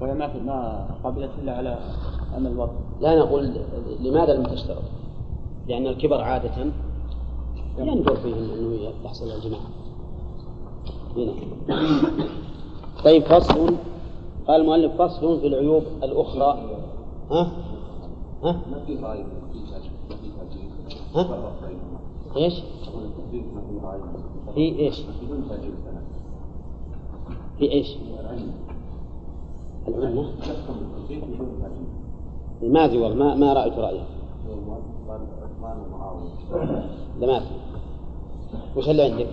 وهي ما ما قبلت إلا على أن الوضع لا نقول لماذا لم تشترط؟ لأن الكبر عادة يندر فيه أنه يحصل الجماع هنا طيب فصل قال المؤلف فصل في العيوب الأخرى ها؟ ها؟ ما في غاية ها؟ إيش؟ في إيش؟ في إيش؟ ما ادري والله ما ما رأيت رأيه. لا ما في وش اللي عندك؟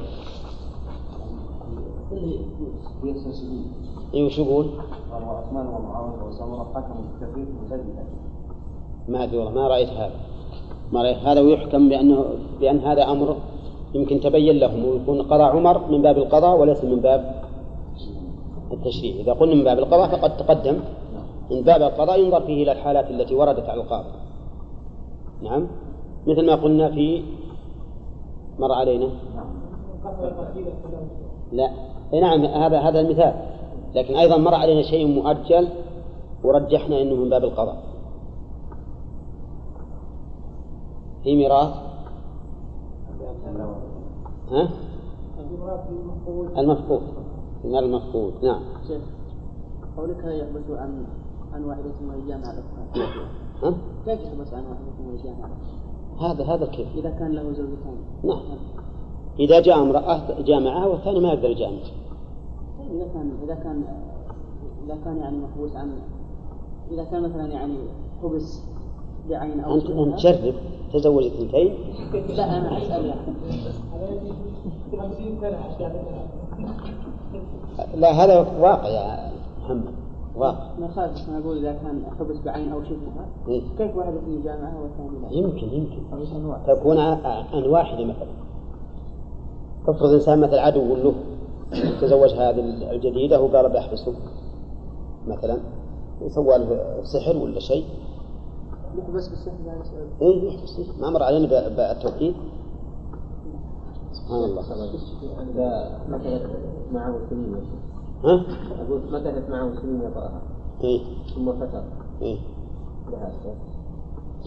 اي وش يقول؟ عثمان ومعاويه وسمره حكموا بالتفريق من ما ادري والله ما رأيت هذا. ما رأيت هذا ويحكم بانه بأن هذا أمر يمكن تبين لهم ويكون قضاء عمر من باب القضاء وليس من باب التشريع. إذا قلنا من باب القضاء فقد تقدم. من باب القضاء ينظر فيه إلى الحالات التي وردت على القاضي. نعم. مثل ما قلنا في مر علينا. لا. إي نعم هذا هذا المثال. لكن أيضا مر علينا شيء مؤجل ورجحنا إنه من باب القضاء. في ميراث. ها؟ المفقود. المال المفقود. نعم. شيخ قولك يحبس عن عن واحدة وهي جامعة الأخرى ها؟ كيف يحبس عن واحدة وهي جامعة هذا؟ هذا كيف؟ إذا كان له زوجتان نعم. إذا جاء امرأة جامعها والثاني ما يقدر يجامع. إذا كان إذا كان إذا كان يعني محبوس عن إذا كان مثلا يعني حبس بعين أو أنت أنت جرب تزوج اثنتين. لا أنا أسأل. لا هذا واقع يا محمد واقع. ما خالف أنا أقول إذا كان حبس بعين أو شبهها إيه؟ كيف واحد في جامعه والثاني لا؟ يمكن يمكن. تكون عن واحدة مثلا. افرض إنسان مثل عدو له تزوج هذه الجديدة وقال بحبسه مثلا. وسوى له سحر ولا شيء. يحبس بالسحر اي يحبس ما مر علينا بالتوحيد. سبحان الله. مثلت معه سنين ها؟ أقول مثلت معه سنين يطأها إيه؟ ثم فتر إيه؟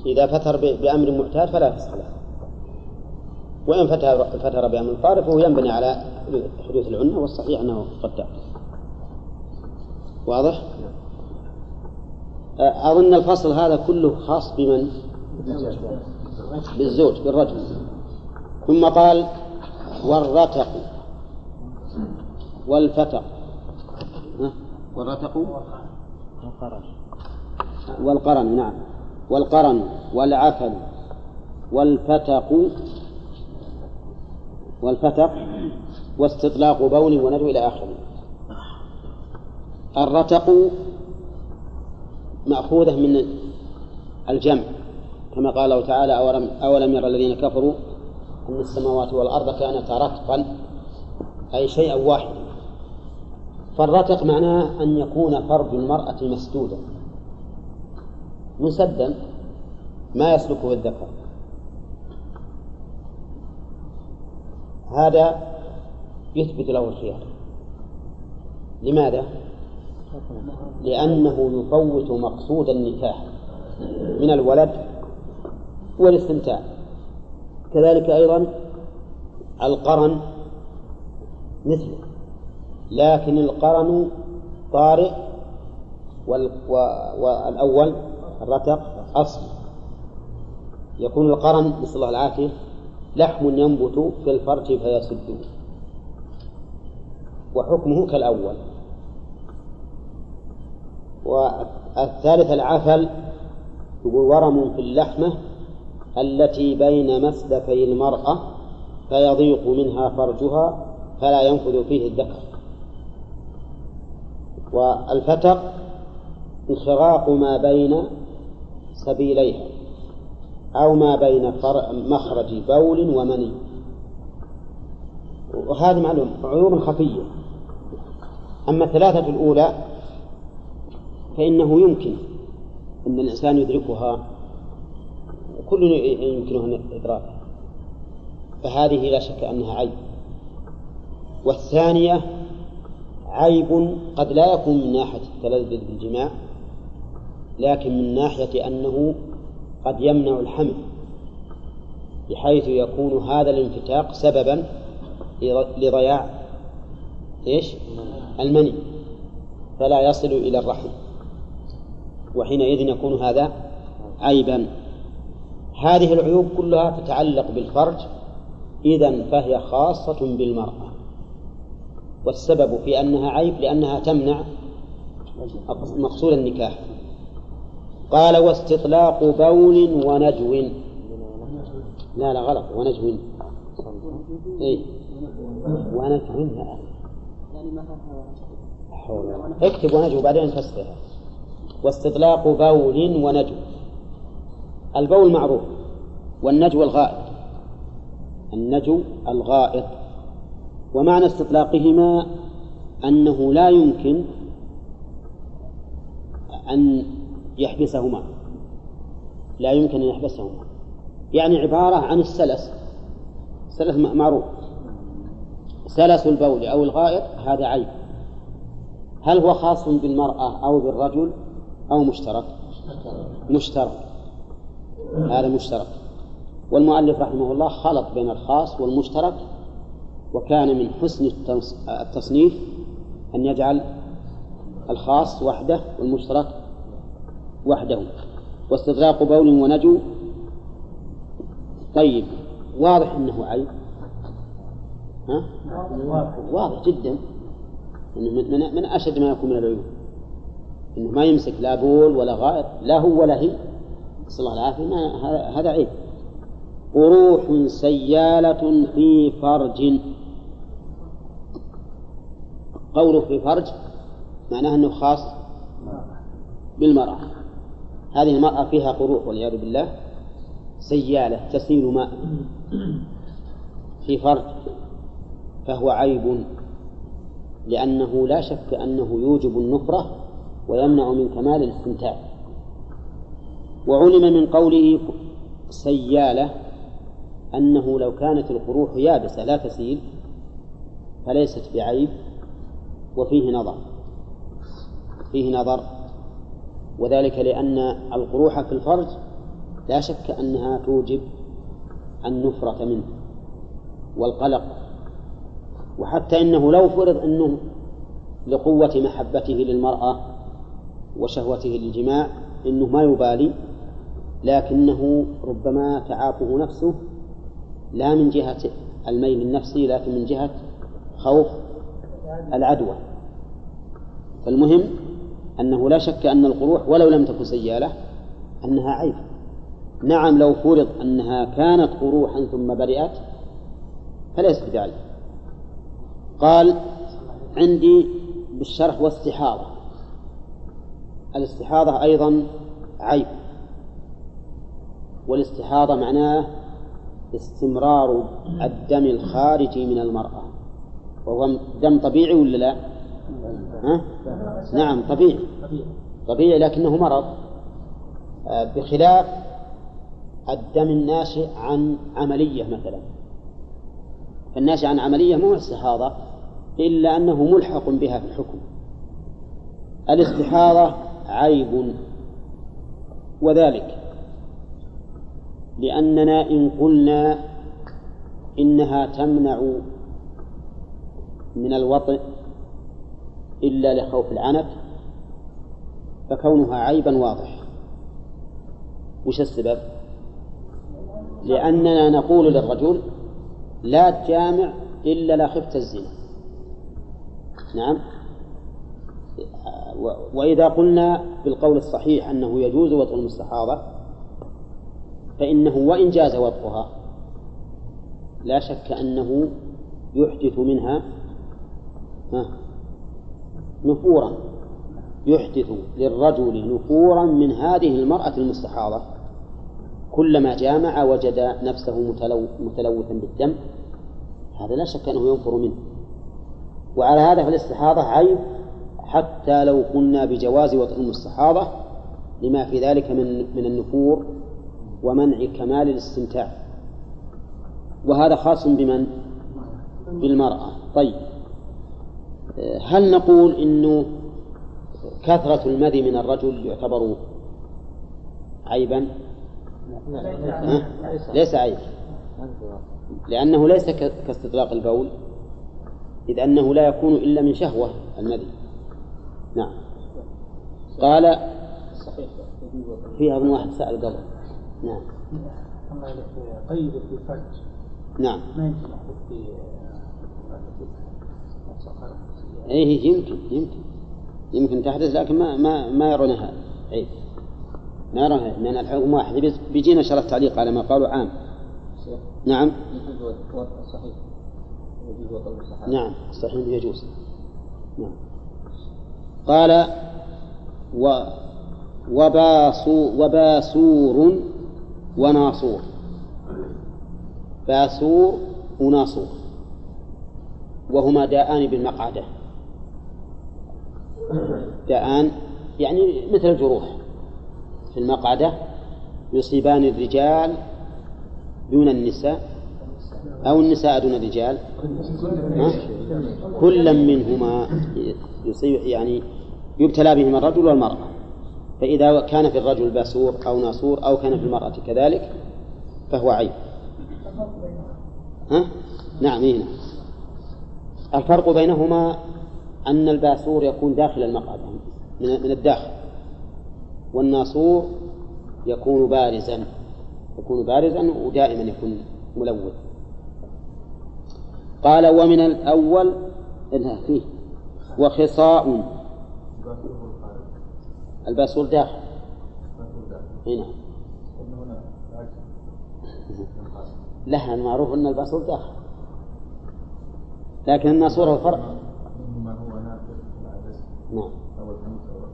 إذا فتر بأمر معتاد فلا فسخ له وإن فتر فتر بأمر طارئ فهو ينبني على حدوث العنة والصحيح أنه قد واضح؟ أظن الفصل هذا كله خاص بمن؟ بالزوج بالرجل ثم قال والرتق والفتق والرتق؟ والقرن نعم. والقرن والعفل والفتق. والفتق واستطلاق بول وندو إلى آخره. الرتق مأخوذة من الجمع كما قال الله تعالى أولم, يرى الذين كفروا أن السماوات والأرض كانتا رتقا أي شيئا واحدا. فالرتق معناه أن يكون فرج المرأة مسدودا. مسدا ما يسلكه الذكر. هذا يثبت له الخيار. لماذا؟ لأنه يفوت مقصود النكاح من الولد والاستمتاع. كذلك أيضا القرن مثله. لكن القرن طارئ والأول الرتق أصل. يكون القرن نسأل الله العافية لحم ينبت في الفرج فيسد وحكمه كالأول. والثالث العفل يقول ورم في اللحمة التي بين مسلكي المرأة فيضيق منها فرجها فلا ينفذ فيه الذكر. والفتق انخراق ما بين سبيليها أو ما بين مخرج بول ومني. وهذه معلوم عيوب خفية. أما الثلاثة الأولى فإنه يمكن أن الإنسان يدركها كل يمكنه إدراكها فهذه لا شك أنها عيب. والثانية عيب قد لا يكون من ناحية التلذذ بالجماع لكن من ناحية أنه قد يمنع الحمل بحيث يكون هذا الانفتاق سببا لضياع إيش؟ المني فلا يصل إلى الرحم وحينئذ يكون هذا عيبا هذه العيوب كلها تتعلق بالفرج إذا فهي خاصة بالمرأة والسبب في أنها عيب لأنها تمنع مقصود النكاح. قال واستطلاق بول ونجو. لا لا غلط. ونجو. اي ونجو. اكتب ونجو بعدين نفسرها واستطلاق بول ونجو. البول معروف والنجو الغائط النجو الغائط. ومعنى استطلاقهما أنه لا يمكن أن يحبسهما. لا يمكن أن يحبسهما. يعني عبارة عن السلس. السلس معروف. سلس البول أو الغائط هذا عيب. هل هو خاص بالمرأة أو بالرجل أو مشترك؟ مشترك. هذا مشترك. والمؤلف رحمه الله خلط بين الخاص والمشترك. وكان من حسن التصنيف أن يجعل الخاص وحده والمشترك وحده. واستغراق بول ونجو. طيب واضح أنه عيب. ها؟ واضح جدا. من, من, من أشد ما يكون من العيوب. إنه ما يمسك لا بول ولا غائط لا هو ولا هي. نسأل الله العافية. ما هذا عيب. قروح سيالة في فرج. قوله في فرج معناه أنه خاص بالمرأة. هذه المرأة فيها قروح والعياذ بالله. سيالة تسيل ماء في فرج فهو عيب لأنه لا شك أنه يوجب النفرة ويمنع من كمال الاستمتاع وعلم من قوله سيالة أنه لو كانت القروح يابسة لا تسيل فليست بعيب. وفيه نظر. فيه نظر وذلك لأن القروح في الفرج لا شك أنها توجب النفرة منه والقلق وحتى إنه لو فرض أنه لقوة محبته للمرأة وشهوته للجماع إنه ما يبالي لكنه ربما تعافه نفسه لا من جهة الميل النفسي لكن من جهة خوف العدوى. فالمهم أنه لا شك أن القروح ولو لم تكن سيالة أنها عيب. نعم لو فرض أنها كانت قروحا ثم برئت فليست بعيب قال عندي بالشرح واستحاضة. الاستحاضة أيضا عيب. والاستحاضة معناه استمرار الدم الخارجي من المرأة. وهو دم طبيعي ولا لا؟ ها؟ نعم طبيعي. طبيعي. لكنه مرض. آه، بخلاف الدم الناشئ عن عملية مثلا. فالناشئ عن عملية مو استحاضة إلا أنه ملحق بها في الحكم. الاستحاضة عيب وذلك لأننا إن قلنا إنها تمنع من الوطئ إلا لخوف العنت فكونها عيبا واضح. وش السبب؟ لأننا نقول للرجل لا تجامع إلا لا خفت الزنا. نعم. وإذا قلنا بالقول الصحيح أنه يجوز وطء المستحاضة فإنه وإن جاز وطئها لا شك أنه يحدث منها. نفورا يحدث للرجل نفورا من هذه المرأة المستحاضة. كلما جامع وجد نفسه متلوثا بالدم. هذا لا شك أنه ينفر منه. وعلى هذا فالاستحاضة عيب حتى لو قلنا بجواز وطئ المستحاضة لما في ذلك من من النفور ومنع كمال الاستمتاع. وهذا خاص بمن؟ بالمرأة. طيب. هل نقول إنه كثرة المذي من الرجل يعتبر عيبا؟ ليس عيب. لأنه ليس كاستطلاق البول إذ أنه لا يكون إلا من شهوة المذي. نعم. قال فيها أبن واحد سأل قبل. نعم. قيد في الفرج نعم. ما يمكن في إيه يمكن يمكن. يمكن تحدث لكن ما ما ما يرونها. عيب ما يرونها. لأن الحكم واحد. بيجينا شرف تعليق على ما قالوا عام. نعم. صحيح نعم. صحيح يجوز. نعم. قال و وباسو وباسور وناصور. باسور وناصور. وهما داءان بالمقعدة. داءان يعني مثل الجروح. في المقعدة يصيبان الرجال دون النساء أو النساء دون الرجال كلا منهما يصيب يعني يبتلى بهما الرجل والمرأة. فإذا كان في الرجل باسور أو ناصور أو كان في المرأة كذلك فهو عيب. ها؟ نعم هنا. الفرق بينهما أن الباسور يكون داخل المقعد من الداخل. والناصور يكون بارزا يكون بارزا ودائما يكون ملون. قال ومن الأول فيه. وخصاء. الباسور داخل. هنا لا المعروف أن الباسور داخل. لكن الناصور هو فرق نعم.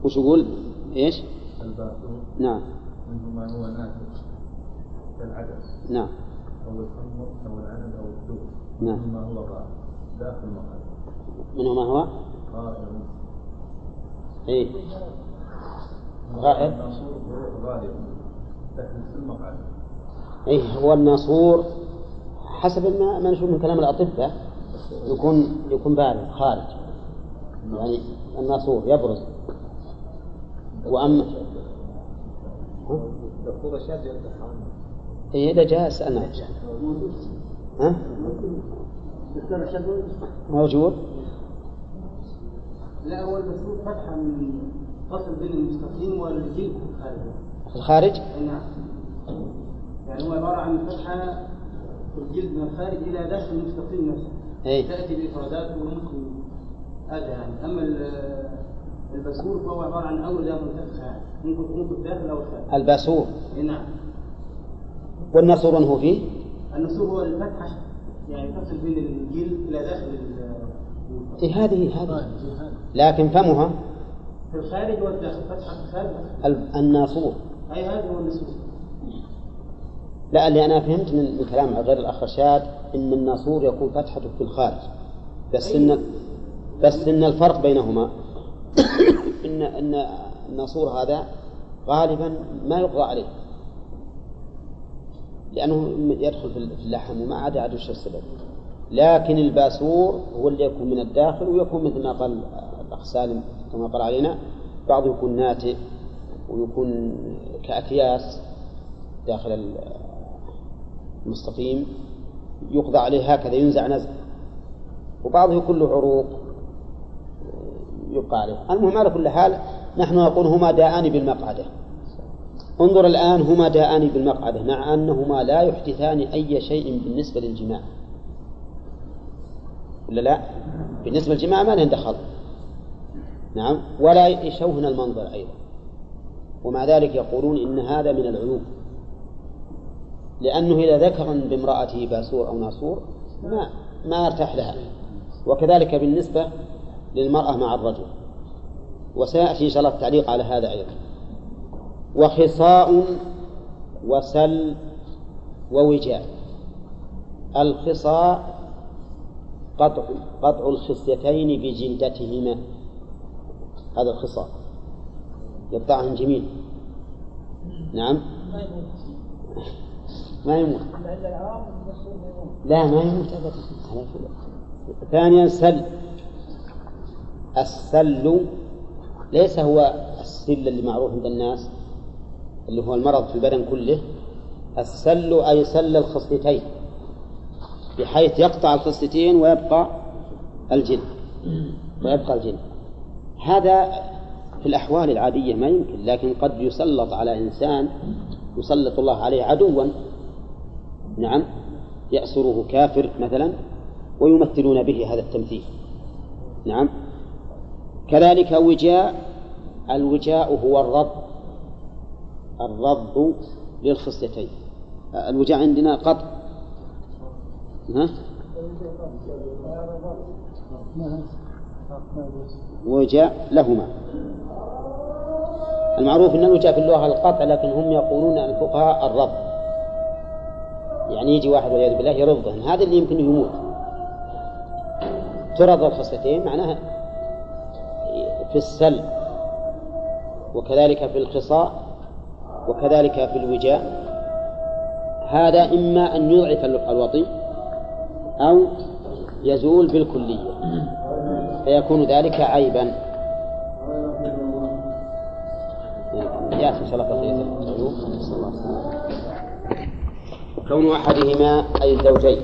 وش يقول؟ إيش؟ الباسور نعم. منه ما هو نافع كالعدس. نعم. أو الحمر أو العدد أو الدور نعم. منه ما هو غائب داخل المقعد. منه ما هو؟ غائب. اي غائب؟ غائب. المقعد. اي هو الناصور حسب ما, نشوف من كلام الأطباء يكون يكون بارد خارج. يعني الناصور يبرز وأما دكتور الشاذ إيه إذا جاء سألنا ها؟ موجود؟ لا هو المسروق فتحة من فصل بين المستقيم والجلد في الخارج. في الخارج؟ نعم. يعني هو عبارة عن فتحة الجلد من الخارج إلى داخل المستقيم نفسه. أي. تأتي بإفرادات وممكن هذا يعني. أما الباسور فهو عبارة عن أوردة منتفخة ممكن ممكن داخل أو خارج. الباسور. نعم. والنصور هو فيه؟ النصور هو الفتحة يعني تصل بين الجلد إلى داخل إيه هذه هذه. لكن فمها؟ في الخارج والداخل. فتحة الخارج. الناصور. أي هذا هو النصور. لا اللي أنا فهمت من, من كلام غير الأخ رشاد إن الناصور يكون فتحته في الخارج. بس إن بس إن الفرق بينهما. إن إن الناصور هذا غالبا ما يقضى عليه. لأنه يدخل في اللحم وما عاد عاد وش السبب. لكن الباسور هو اللي يكون من الداخل ويكون مثل ما قال الأخ سالم كما قال علينا. بعضه يكون ناتئ ويكون كأكياس داخل المستقيم. يقضى عليه هكذا ينزع نزع. وبعضه يكون له عروق. يبقى عليه المهم على كل حال نحن نقول هما داءان بالمقعدة. انظر الآن هما داءان بالمقعدة مع أنهما لا يحدثان أي شيء بالنسبة للجماع. ولا لا؟ بالنسبة للجماع ما لهن دخل. نعم ولا يشوهن المنظر أيضا. ومع ذلك يقولون إن هذا من العيوب. لأنه إذا ذكر بامرأته باسور أو ناصور ما ما يرتاح لها. وكذلك بالنسبة للمرأة مع الرجل. وسيأتي إن شاء الله التعليق على هذا أيضا. وخصاء وسل ووجاء. الخصاء قطع قطع الخصيتين بجلدتهما. هذا الخصاء. يقطعهن جميل. نعم. ما يموت. لا ما يموت أبدا. ثانيا سل. السل ليس هو السل اللي معروف عند الناس اللي هو المرض في البدن كله. السل أي سل الخصلتين بحيث يقطع الخصلتين ويبقى الجلد ويبقى الجلد هذا في الأحوال العادية ما يمكن لكن قد يسلط على إنسان يسلط الله عليه عدوا. نعم يأسره كافر مثلا ويمثلون به هذا التمثيل. نعم. كذلك وجاء الوجاء هو الرض الرض للخصلتين. الوجاء عندنا قطع ها؟ وجاء لهما. المعروف أن الوجاء في اللغة القطع لكن هم يقولون الفقهاء الرض يعني يجي واحد والعياذ بالله يرضهن. هذا اللي يمكن يموت. ترض الخصلتين معناها في السل وكذلك في الخصاء وكذلك في الوجاء. هذا إما أن يضعف الوطي أو يزول بالكلية. فيكون ذلك عيبا. يأتي إن كون أحدهما أي الزوجين.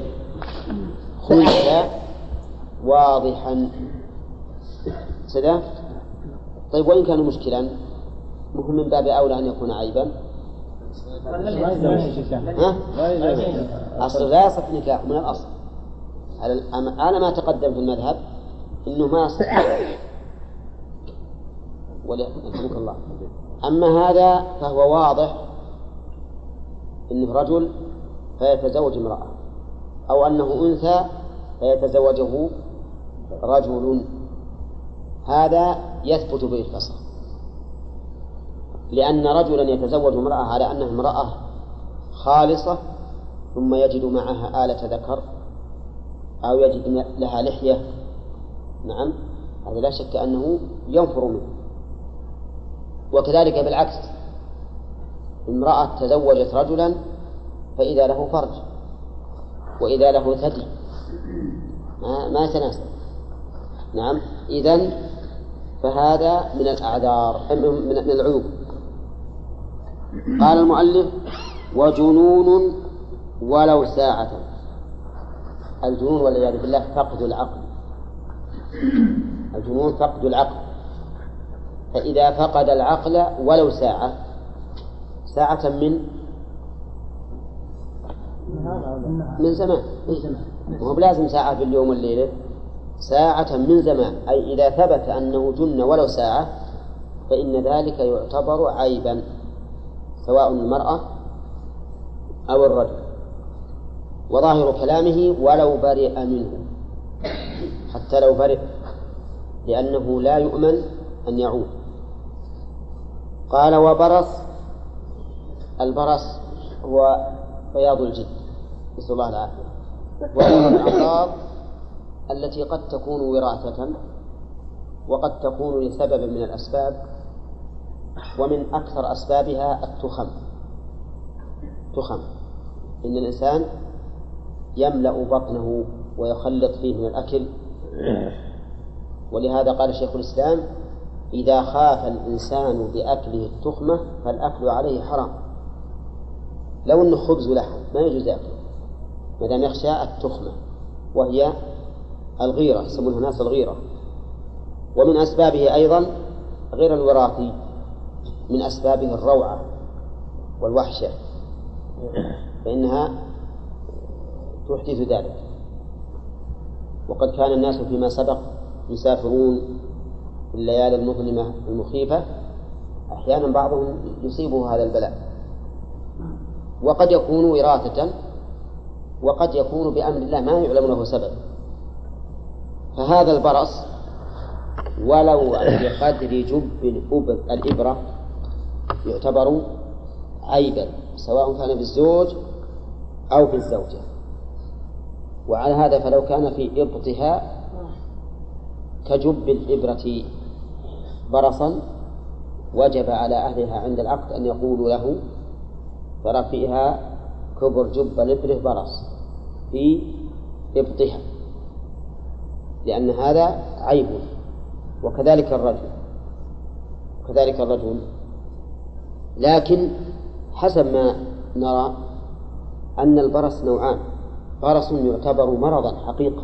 خلف واضحا. سدا طيب وإن كان مشكلا مهم من باب أولى أن يكون عيبا؟ أصل لا يصح نكاح من الأصل. على ما تقدم في المذهب إنه ما يصح وليحمدك الله. أما هذا فهو واضح إنه رجل فيتزوج امرأة أو أنه أنثى فيتزوجه رجل. هذا يثبت به الفصل لأن رجلا يتزوج امرأة على أنها امرأة خالصة ثم يجد معها آلة ذكر أو يجد لها لحية. نعم هذا لا شك أنه ينفر منه. وكذلك بالعكس امرأة تزوجت رجلا فإذا له فرج وإذا له ثدي. ما, ما يتناسب نعم إذا فهذا من الأعذار من العيوب. قال المؤلف وجنون ولو ساعة. الجنون والعياذ بالله فقد العقل. الجنون فقد العقل. فإذا فقد العقل ولو ساعة ساعة من؟ من زمان. هو بلازم ساعة في اليوم والليلة. ساعة من زمان. أي إذا ثبت أنه جن ولو ساعة فإن ذلك يعتبر عيبا سواء المرأة أو الرجل. وظاهر كلامه ولو برئ منه حتى لو برئ لأنه لا يؤمن أن يعود. قال وبرص البرص هو بياض الجلد نسأل الله العافية. وهو من التي قد تكون وراثة وقد تكون لسبب من الأسباب ومن أكثر أسبابها التخم. تخم. إن الإنسان يملأ بطنه ويخلط فيه من الأكل. ولهذا قال شيخ الإسلام إذا خاف الإنسان بأكله التخمة فالأكل عليه حرام. لو أنه خبز ولحم ما يجوز أكله ما دام يخشى التخمة وهي الغيرة يسمونها ناس الغيرة. ومن أسبابه أيضا غير الوراثي من أسبابه الروعة والوحشة. فإنها تحدث ذلك. وقد كان الناس فيما سبق يسافرون في الليالي المظلمة المخيفة أحيانا بعضهم يصيبه هذا البلاء. وقد يكون وراثة وقد يكون بأمر الله ما يعلم له سبب. فهذا البرص ولو بقدر جب الإبرة يعتبر عيبا سواء كان في الزوج أو في الزوجة. وعلى هذا فلو كان في إبطها كجب الإبرة برصا وجب على أهلها عند العقد أن يقولوا له ترى فيها كبر جب الإبرة برص في إبطها لأن هذا عيب وكذلك الرجل وكذلك الرجل. لكن حسب ما نرى أن البرص نوعان برص يعتبر مرضا حقيقة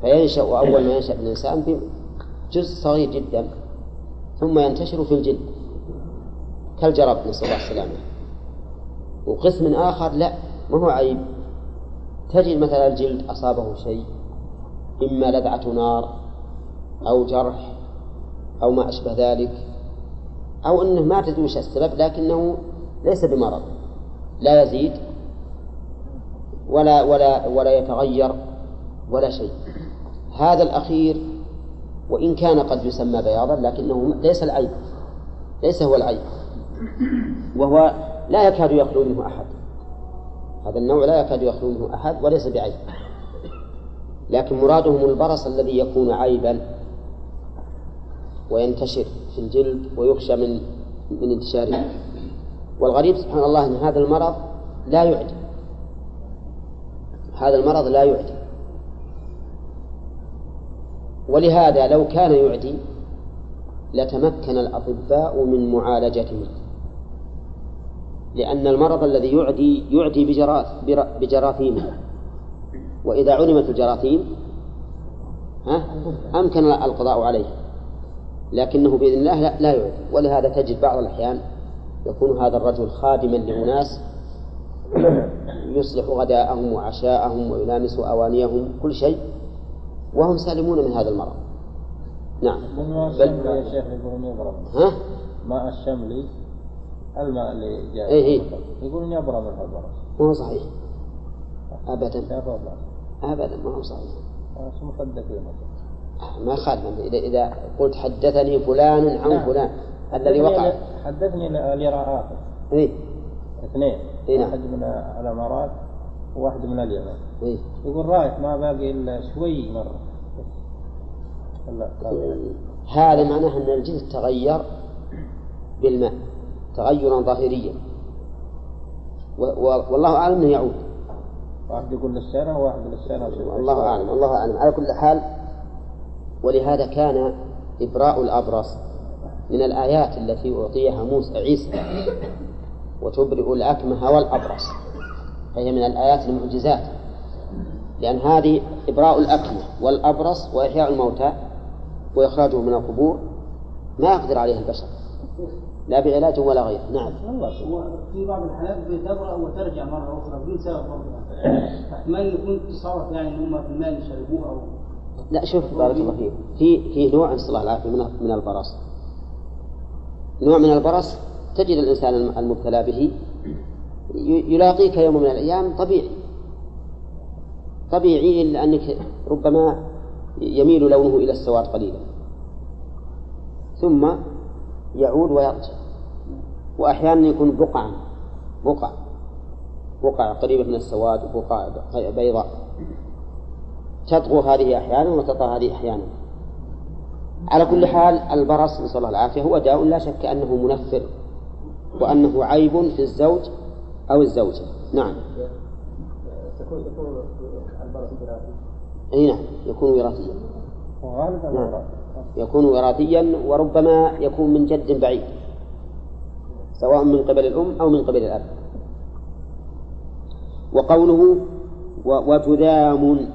فينشأ أول ما ينشأ الإنسان بجزء صغير جدا ثم ينتشر في الجلد كالجرب نسأل الله السلامة. وقسم آخر لا ما هو عيب. تجد مثلا الجلد أصابه شيء إما لذعة نار أو جرح أو ما أشبه ذلك أو أنه ما تدري وش السبب لكنه ليس بمرض لا يزيد ولا ولا ولا يتغير ولا شيء. هذا الأخير وإن كان قد يسمى بياضا لكنه ليس العيب ليس هو العيب وهو لا يكاد يخلو منه أحد. هذا النوع لا يكاد يخلو منه أحد وليس بعيب. لكن مرادهم البرص الذي يكون عيبا وينتشر في الجلد ويخشى من من انتشاره. والغريب سبحان الله أن هذا المرض لا يعدي. هذا المرض لا يعدي. ولهذا لو كان يعدي لتمكن الأطباء من معالجته. لأن المرض الذي يعدي يعدي بجراثيم وإذا علمت الجراثيم ها أمكن القضاء عليه. لكنه بإذن الله لا, لا يعدي ولهذا تجد بعض الأحيان يكون هذا الرجل خادما لأناس يصلح غداءهم وعشاءهم ويلامس أوانيهم كل شيء وهم سالمون من هذا المرض. نعم. بل يا شيخ يقولون يبرم ها؟ ماء الشملي الماء اللي جاء إيه إيه. يقولون يبرم ما هو صحيح. أبدا. أبدا ما هو صحيح. ما خالف إذا إذا قلت حدثني فلان عن نعم. فلان الذي وقع. حدثني اليراءات إيه. اثنين. إيه نعم. واحد من الأمارات وواحد من اليمن. إيه. يقول رايت ما باقي إلا شوي لا هذا معناه أن الجلد تغير بالماء تغيرا ظاهريا. والله أعلم أنه يعود. واحد يقول للسنه وواحد للسنه الله أعلم الله أعلم. على كل حال ولهذا كان إبراء الأبرص من الآيات التي أعطيها موسى عيسى وتبرئ الأكمه والأبرص. فهي من الآيات المعجزات لأن هذه إبراء الأكمه والأبرص وإحياء الموتى وإخراجه من القبور. ما يقدر عليه البشر. لا بعلاج ولا غيره نعم. وفي بعض الحالات بتبرأ وترجع مرة أخرى بدون سبب برضه. احتمال يكون تصرف يعني إن هم في الماء اللي شربوه أو لا شوف بارك الله فيك. في في نوع نسأل الله العافية من من البرص. نوع من البرص تجد الإنسان الم- المبتلى به. يلاقيك يوم من الأيام طبيعي. طبيعي إلا أنك ربما يميل لونه إلى السواد قليلا. ثم يعود ويرجع. وأحيانا يكون بقعا بقع بقع قريبة من السواد وبقع بيضاء. تطغو هذه أحيانا وتطغى هذه أحيانا. على كل حال البرص نسأل الله العافية هو داء لا شك أنه منفر وأنه عيب في الزوج أو الزوجة. نعم. تكون يكون البرص وراثي. أي نعم يكون وراثيا. وغالبا نعم. يكون وراثيا وربما يكون من جد بعيد سواء من قبل الأم أو من قبل الأب. وقوله و- وجذام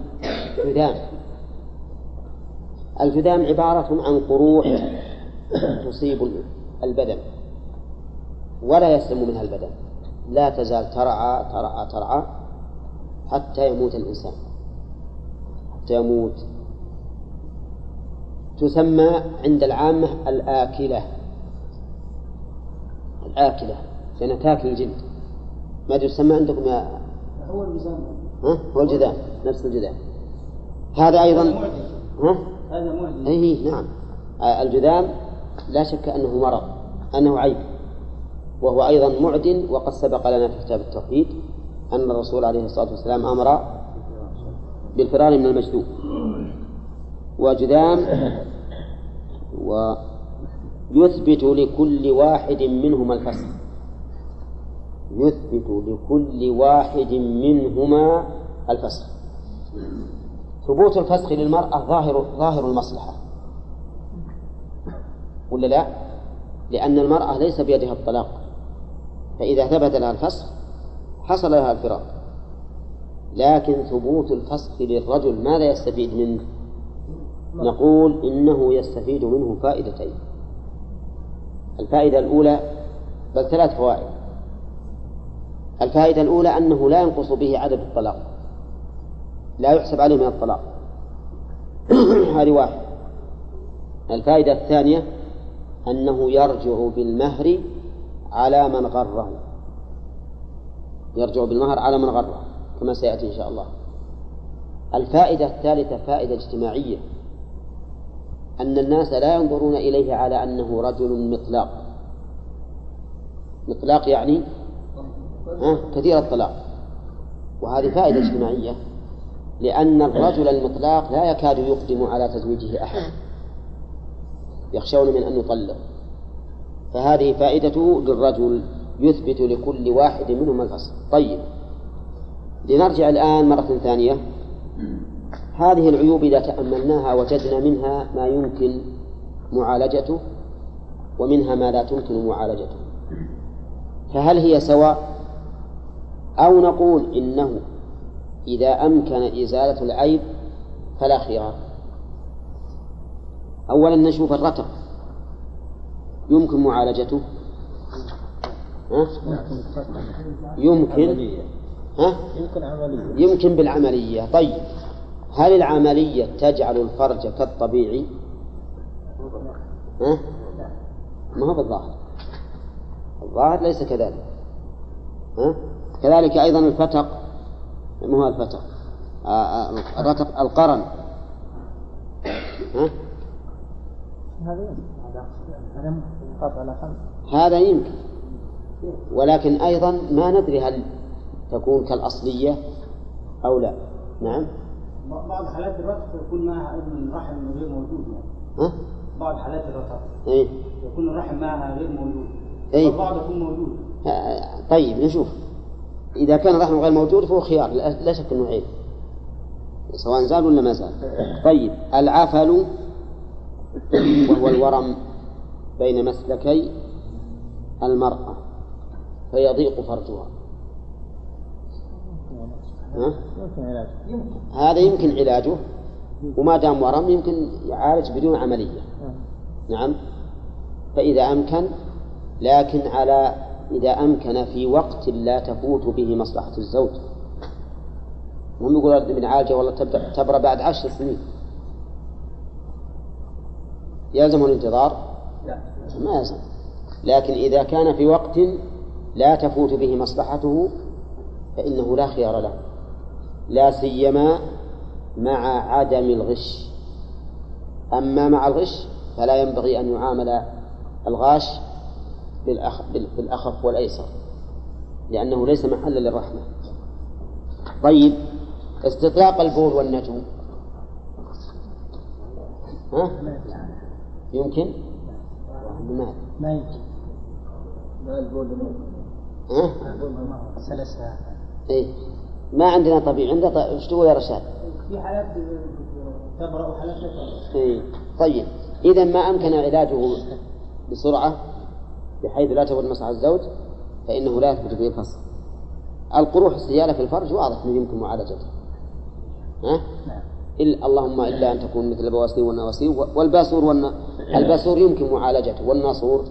جذام. الجذام عبارة عن قروح تصيب البدن ولا يسلم منها البدن. لا تزال ترعى ترعى ترعى حتى يموت الإنسان حتى يموت تسمى عند العامة الآكلة. الآكلة لأنها تأكل الجلد. ما تسمى عندكم يا هو الميزان ها؟ هو الجذام نفس الجذام هذا أيضا ها؟ هذا معدي أي نعم. آه، الجذام لا شك أنه مرض أنه عيب. وهو أيضا معد وقد سبق لنا في كتاب التوحيد أن الرسول عليه الصلاة والسلام أمر بالفرار من المجذوب وجذام ويثبت لكل واحد منهما الفسق يثبت لكل واحد منهما الفسق ثبوت الفسخ للمرأة ظاهر ظاهر المصلحة. ولا لا؟ لأن المرأة ليس بيدها الطلاق. فإذا ثبت لها الفسخ حصل لها الفراق. لكن ثبوت الفسخ للرجل ماذا يستفيد منه؟ نقول إنه يستفيد منه فائدتين. الفائدة الأولى بل ثلاث فوائد. الفائدة الأولى أنه لا ينقص به عدد الطلاق. لا يحسب عليه من الطلاق. هذه واحد. الفائدة الثانية أنه يرجع بالمهر على من غره. يرجع بالمهر على من غره كما سيأتي إن شاء الله. الفائدة الثالثة فائدة اجتماعية. أن الناس لا ينظرون إليه على أنه رجل مطلاق مطلاق يعني كثير الطلاق. وهذه فائدة اجتماعية لأن الرجل المطلاق لا يكاد يقدم على تزويجه أحد. يخشون من أن يطلق. فهذه فائدته للرجل يثبت لكل واحد منهم الفصل طيب لنرجع الآن مرة ثانية. هذه العيوب إذا تأملناها وجدنا منها ما يمكن معالجته ومنها ما لا تمكن معالجته. فهل هي سواء؟ أو نقول إنه إذا أمكن إزالة العيب فلا خيار. أولا نشوف الرتق يمكن معالجته؟ ها؟ يمكن. ها؟ يمكن عملية. يمكن بالعملية. طيب. هل العملية تجعل الفرج كالطبيعي؟ ها؟ ما هو بالظاهر الظاهر ليس كذلك ها؟ كذلك أيضا الفتق ما هو الفتق آه، آه، الرتق القرن ها؟ هذا يمكن ولكن أيضا ما ندري هل تكون كالأصلية أو لا نعم بعض حالات الرتق يكون معها ابن الرحم غير موجود يعني ها؟ بعض حالات الرتق إيه؟ يكون الرحم معها غير موجود إيه. والبعض يكون موجود آه، طيب نشوف إذا كان الرحم غير موجود فهو خيار لا شك أنه عيب سواء زال ولا ما زال طيب العفل وهو الورم بين مسلكي المرأة فيضيق فرجها ها؟ يمكن علاج هذا يمكن علاجه وما دام ورم يمكن يعالج بدون عملية. نعم. فإذا أمكن لكن على إذا أمكن في وقت لا تفوت به مصلحة الزوج. هم يقول بنعالجه والله تبدأ تبرى بعد عشر سنين. يلزم الانتظار؟ ما يلزم. لكن إذا كان في وقت لا تفوت به مصلحته فإنه لا خيار له. لا سيما مع عدم الغش أما مع الغش فلا ينبغي أن يعامل الغاش بالأخ... بالأخف والأيسر لأنه ليس محلا للرحمة طيب استطلاق البول والنجم ها؟ يمكن؟ ما يمكن ها؟ سلسها إيه؟ ما عندنا طبيعي عندنا إيش تقول يا رشاد؟ في حالات تبرأ وحالات لا إيه؟ طيب إذا ما أمكن علاجه بسرعة بحيث لا تفوت مصلحة الزوج فإنه لا يثبت به الفصل القروح السيالة في الفرج واضح أنه يمكن معالجته. ها؟ إلا اللهم إلا أن تكون مثل البواسير والنواصير والباسور والنا... الباسور يمكن معالجته والناصور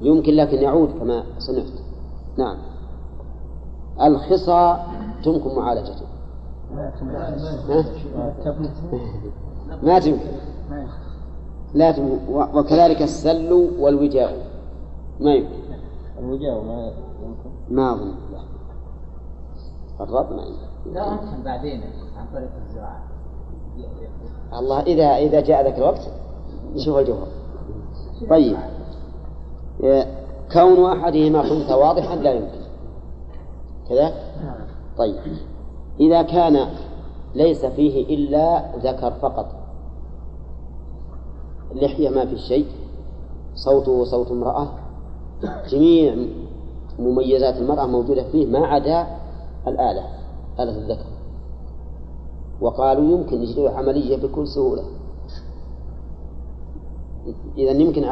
يمكن لكن يعود كما سمعت. نعم. الخصى تمكن معالجته؟ ما تمكن. لا تمكن. وكذلك السل والوجاء. ما يمكن. الوجاء ما يمكن. ما أظن. لا الرب ما يمكن. لا أمكن بعدين عن طريق الزراعة. الله إذا إذا جاء ذاك الوقت نشوف الجوهر طيب. إيه، كون أحدهما خنثى واضحا لا يمكن. كذا؟ طيب. إذا كان ليس فيه إلا ذكر فقط. اللحية ما في شيء صوته صوت امرأة. جميع مميزات المرأة موجودة فيه ما عدا الآلة آلة الذكر. وقالوا يمكن يجري عملية بكل سهولة. إذا يمكن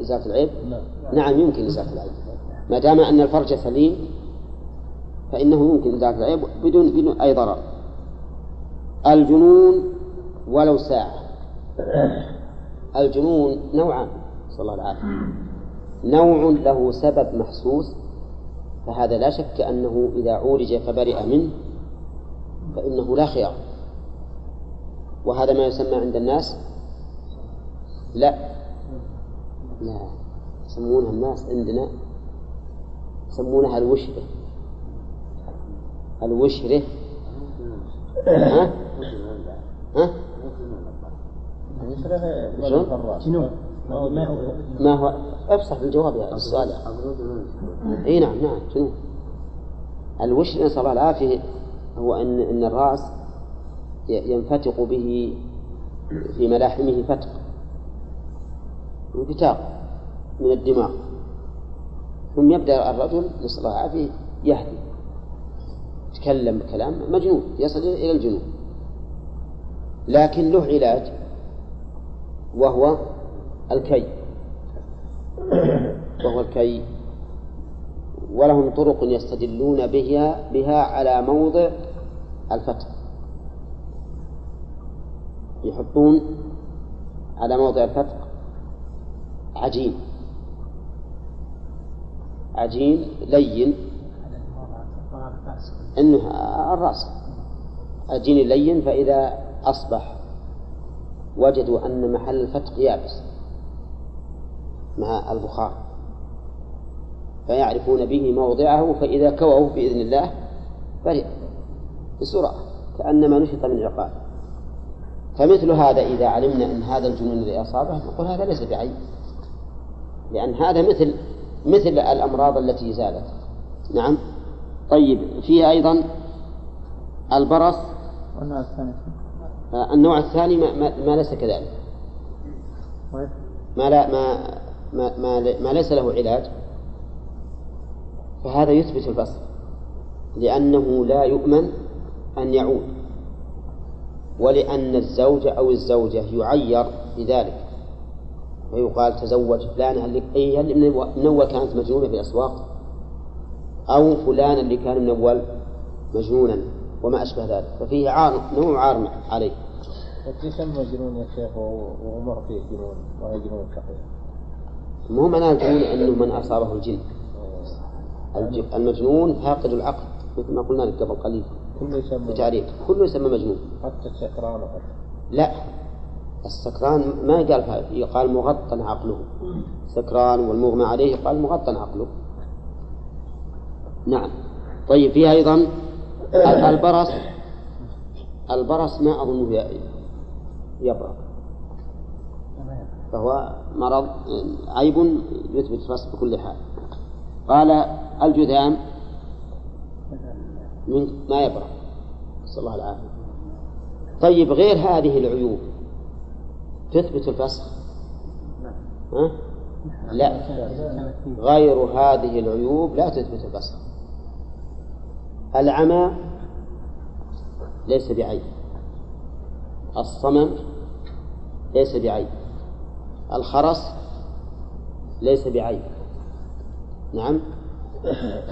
إزالة العيب؟ نعم نعم يمكن إزالة العيب. ما دام أن الفرج سليم فإنه يمكن إزالة العيب بدون بدون أي ضرر. الجنون ولو ساعة. الجنون نوعان صلى الله العافية نوع له سبب محسوس فهذا لا شك أنه إذا عولج فبرئ منه فإنه لا خيار. وهذا ما يسمى عند الناس لا. لا يسمونها الناس عندنا يسمونها الوشرة الوشرة. ها؟ ها؟ ما هو ما هو أفصح الجواب يا السؤال إي نعم نعم شنو؟ الوشر نسأل الله العافية هو ان أن الرأس ينفتق به في ملاحمه فتق. انفتاق من الدماغ. ثم يبدأ الرجل نسأل الله العافية يهدي. يتكلم بكلام مجنون يصل إلى الجنون. لكن له علاج وهو الكي. وهو الكي. ولهم طرق يستدلون بها بها على موضع الفتح. يحطون على موضع الفتح عجين. عجين لين. إنه الرأس. عجين لين فإذا أصبح وجدوا أن محل الفتح يابس مع البخار فيعرفون به موضعه فإذا كووه بإذن الله برئ بسرعة كأنما نشط من عقال فمثل هذا إذا علمنا أن هذا الجنون الذي أصابه نقول هذا ليس بعيب لأن هذا مثل مثل الأمراض التي زالت. نعم؟ طيب فيه أيضا البرص. والنوع الثاني. آه، النوع الثاني ما, ما, ما ليس كذلك. ما لا ما ما, ما, ما ليس له علاج. فهذا يثبت البصر لأنه لا يؤمن أن يعود ولأن الزوج أو الزوجة يعير بذلك ويقال تزوج. فلانة اللي أي اللي من كانت مجنونة في الأسواق؟ أو فلان اللي كان من أول مجنونا وما أشبه ذلك. ففيه عار نوع عار عليه. يسمى جنون يا شيخ وهو وهو ما فيه جنون وهي جنون صحيح مو معناه الجنون أنه من أصابه الجن. الج- المجنون فاقد العقل مثل ما قلنا لك قبل قليل. كله يسمى بتعريف. كله يسمى مجنون. حتى السكران وحتى. لا. السكران ما يقال فيه يقال مغطى عقله. سكران والمغمى عليه يقال مغطى عقله. نعم. طيب فيه أيضا ال- البرص البرص ما أظنه يبرق فهو مرض عيب يثبت الفصل بكل حال. قال الجذام من ما يبرق نسأل الله العافية. طيب غير هذه العيوب تثبت الفسخ؟ ها؟ لا. غير هذه العيوب لا تثبت الفسخ. العمى ليس بعيب. الصمم ليس بعيب. الخرس ليس بعيب. نعم.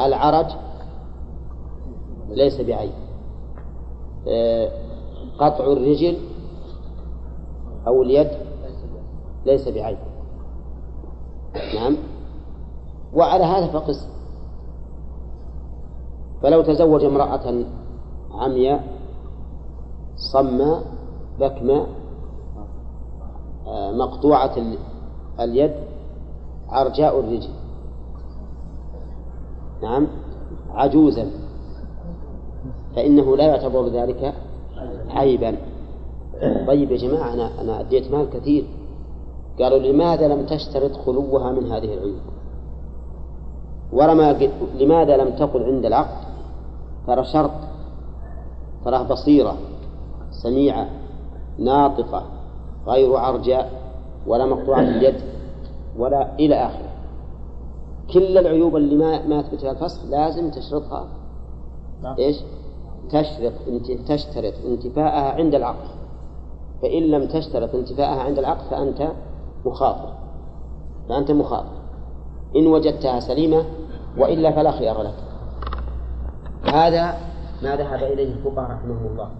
العرج ليس بعيب. آه، قطع الرجل أو اليد ليس بعيب. نعم. وعلى هذا فقس. فلو تزوج امرأة عمياء صماء بكماء آه، مقطوعة ال- اليد عرجاء الرجل. نعم عجوزا. فإنه لا يعتبر ذلك عيبا. طيب يا جماعة أنا أنا أديت مال كثير. قالوا لماذا لم تشترط خلوها من هذه العيوب؟ ورما لماذا لم تقل عند العقد؟ ترى شرط تراه بصيرة سميعة ناطقة غير عرجاء ولا مقطوعة اليد ولا إلى آخره. كل العيوب اللي ما ما يثبت لها الفسخ لازم تشرطها. نعم. إيش؟ تشرط انت تشترط انتفاءها عند العقد فإن لم تشترط انتفاءها عند العقد فأنت مخاطر. فأنت مخاطر. إن وجدتها سليمة وإلا فلا خيار لك. هذا ما ذهب إليه الفقهاء رحمه الله.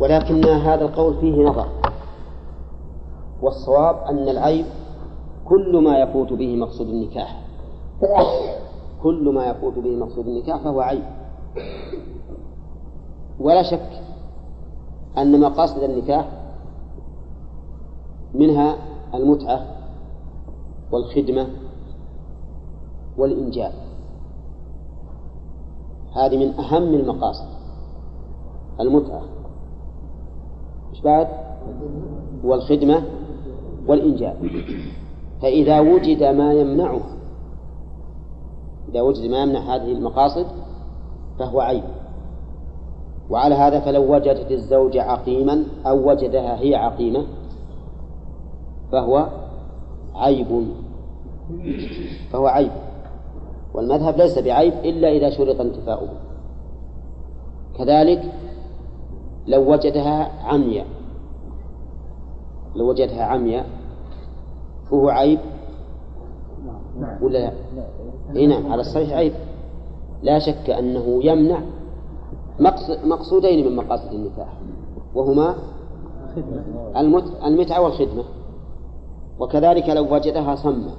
ولكن هذا القول فيه نظر. والصواب أن العيب كل ما يفوت به مقصود النكاح. كل ما يفوت به مقصود النكاح فهو عيب. ولا شك أن مقاصد النكاح منها المتعة والخدمة والإنجاب هذه من أهم المقاصد. المتعة. إيش بعد؟ والخدمة والإنجاب فإذا وجد ما يمنعها إذا وجد ما يمنع هذه المقاصد فهو عيب. وعلى هذا فلو وجدت الزوجة عقيما أو وجدها هي عقيمة فهو عيب. فهو عيب. والمذهب ليس بعيب إلا إذا شرط انتفاؤه. كذلك لو وجدها عمياء لو وجدها عمياء فهو عيب؟ ولا؟ لا؟ إي نعم على الصحيح عيب. لا شك أنه يمنع مقصودين من مقاصد النكاح وهما المتعة والخدمة. وكذلك لو وجدها صمة.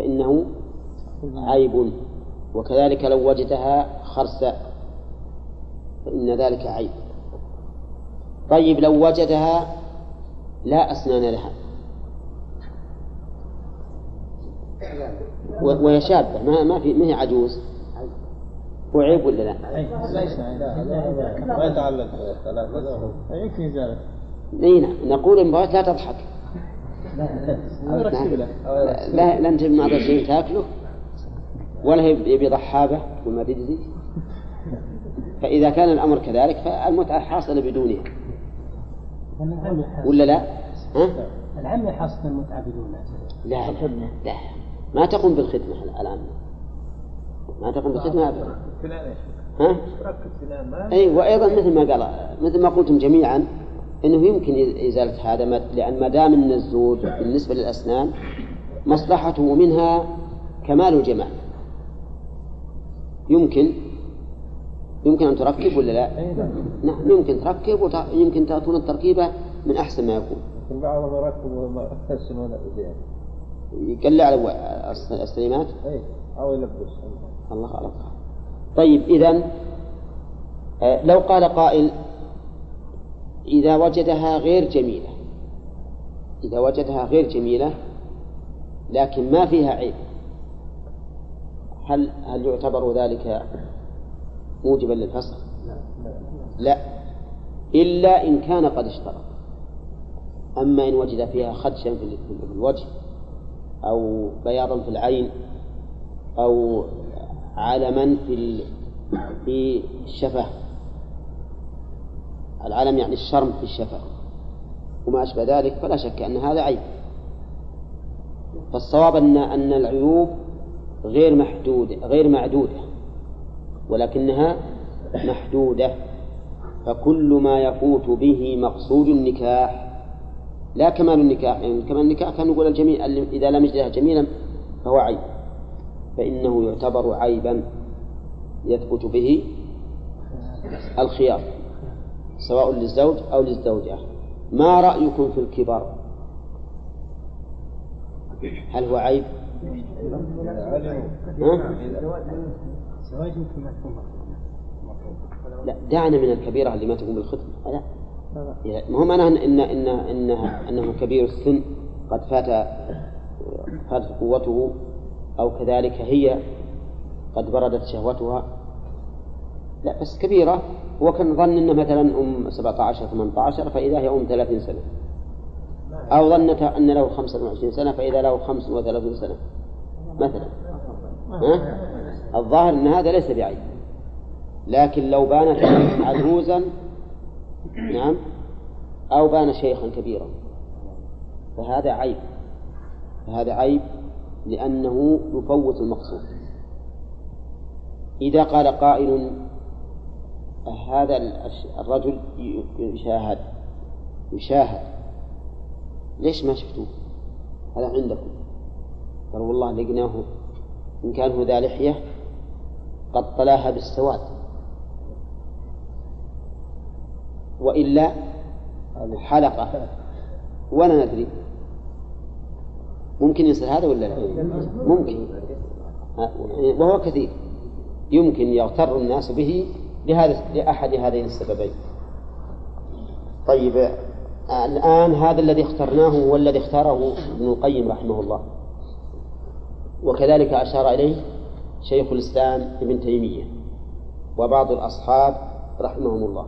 فإنه عيب وكذلك لو وجدها خرساء فإن ذلك عيب طيب لو وجدها لا أسنان لها وهي شابة ما ما في ما هي عجوز هو عيب ولا لا؟ ما يتعلق يكفي ذلك نعم نقول المرأة لا تضحك لا لا انت ما شيء تاكله ولا يبي ضحابة وما بيجزي فإذا كان الأمر كذلك فالمتعة حاصلة بدونها. ولا لا؟ ها؟ العم حاصل المتعة بدونها. لا لا, لا. ما تقوم بالخدمة الآن. ما تقوم بالخدمة أبدا. ها؟ أي وأيضا مثل ما قال مثل ما قلتم جميعا أنه يمكن إزالة هذا لأن ما دام أن الزوج بالنسبة للأسنان مصلحته منها كمال الجمال يمكن يمكن أن تركب ولا لا؟ نعم يمكن تركب ويمكن تكون التركيبة من أحسن ما يكون. بعضهم يركبوا ما يحسنون يقلع على السليمات؟ أي أو يلبس الله أعلم طيب إذا آه، لو قال قائل إذا وجدها غير جميلة. إذا وجدها غير جميلة لكن ما فيها عيب. هل هل يعتبر ذلك موجبا للفسخ؟ لا. إلا إن كان قد اشترط. أما إن وجد فيها خدشا في الوجه أو بياضا في العين أو علما في في الشفة العلم يعني الشرم في الشفة وما أشبه ذلك فلا شك أن هذا عيب. فالصواب أن أن العيوب غير محدودة غير معدودة ولكنها محدودة. فكل ما يفوت به مقصود النكاح لا كمال النكاح يعني كمال النكاح كان نقول الجميل إذا لم يجدها جميلا فهو عيب فإنه يعتبر عيبا يثبت به الخيار. سواء للزوج أو للزوجة. ما رأيكم في الكبر؟ هل هو عيب؟ لا دعنا من الكبيرة اللي ما تقوم بالخدمة لا. ما هو معناه إن إن إن أنه كبير السن قد فات فاتت قوته أو كذلك هي قد بردت شهوتها. لا بس كبيرة. هو كان ظن أنه مثلا أم 17 18 فإذا هي أم 30 سنة. أو ظنت أن له 25 سنة فإذا له 35 سنة. مثلا. ها؟ الظاهر أن هذا ليس بعيب. لكن لو بانت عجوزا نعم أو بان شيخا كبيرا. فهذا عيب. فهذا عيب لأنه يفوت المقصود. إذا قال قائل هذا الرجل يشاهد يشاهد. ليش ما شفتوه؟ هذا عندكم. قال والله لقناه إن كان هو ذا لحية قد طلاها بالسواد. وإلا حلقة ولا ندري. ممكن يصير هذا ولا لا؟ ممكن. وهو كثير. يمكن يغتر الناس به لهذا لأحد هذين السببين. طيب الآن هذا الذي اخترناه هو الذي اختاره ابن القيم رحمه الله. وكذلك أشار إليه شيخ الإسلام ابن تيمية وبعض الأصحاب رحمهم الله.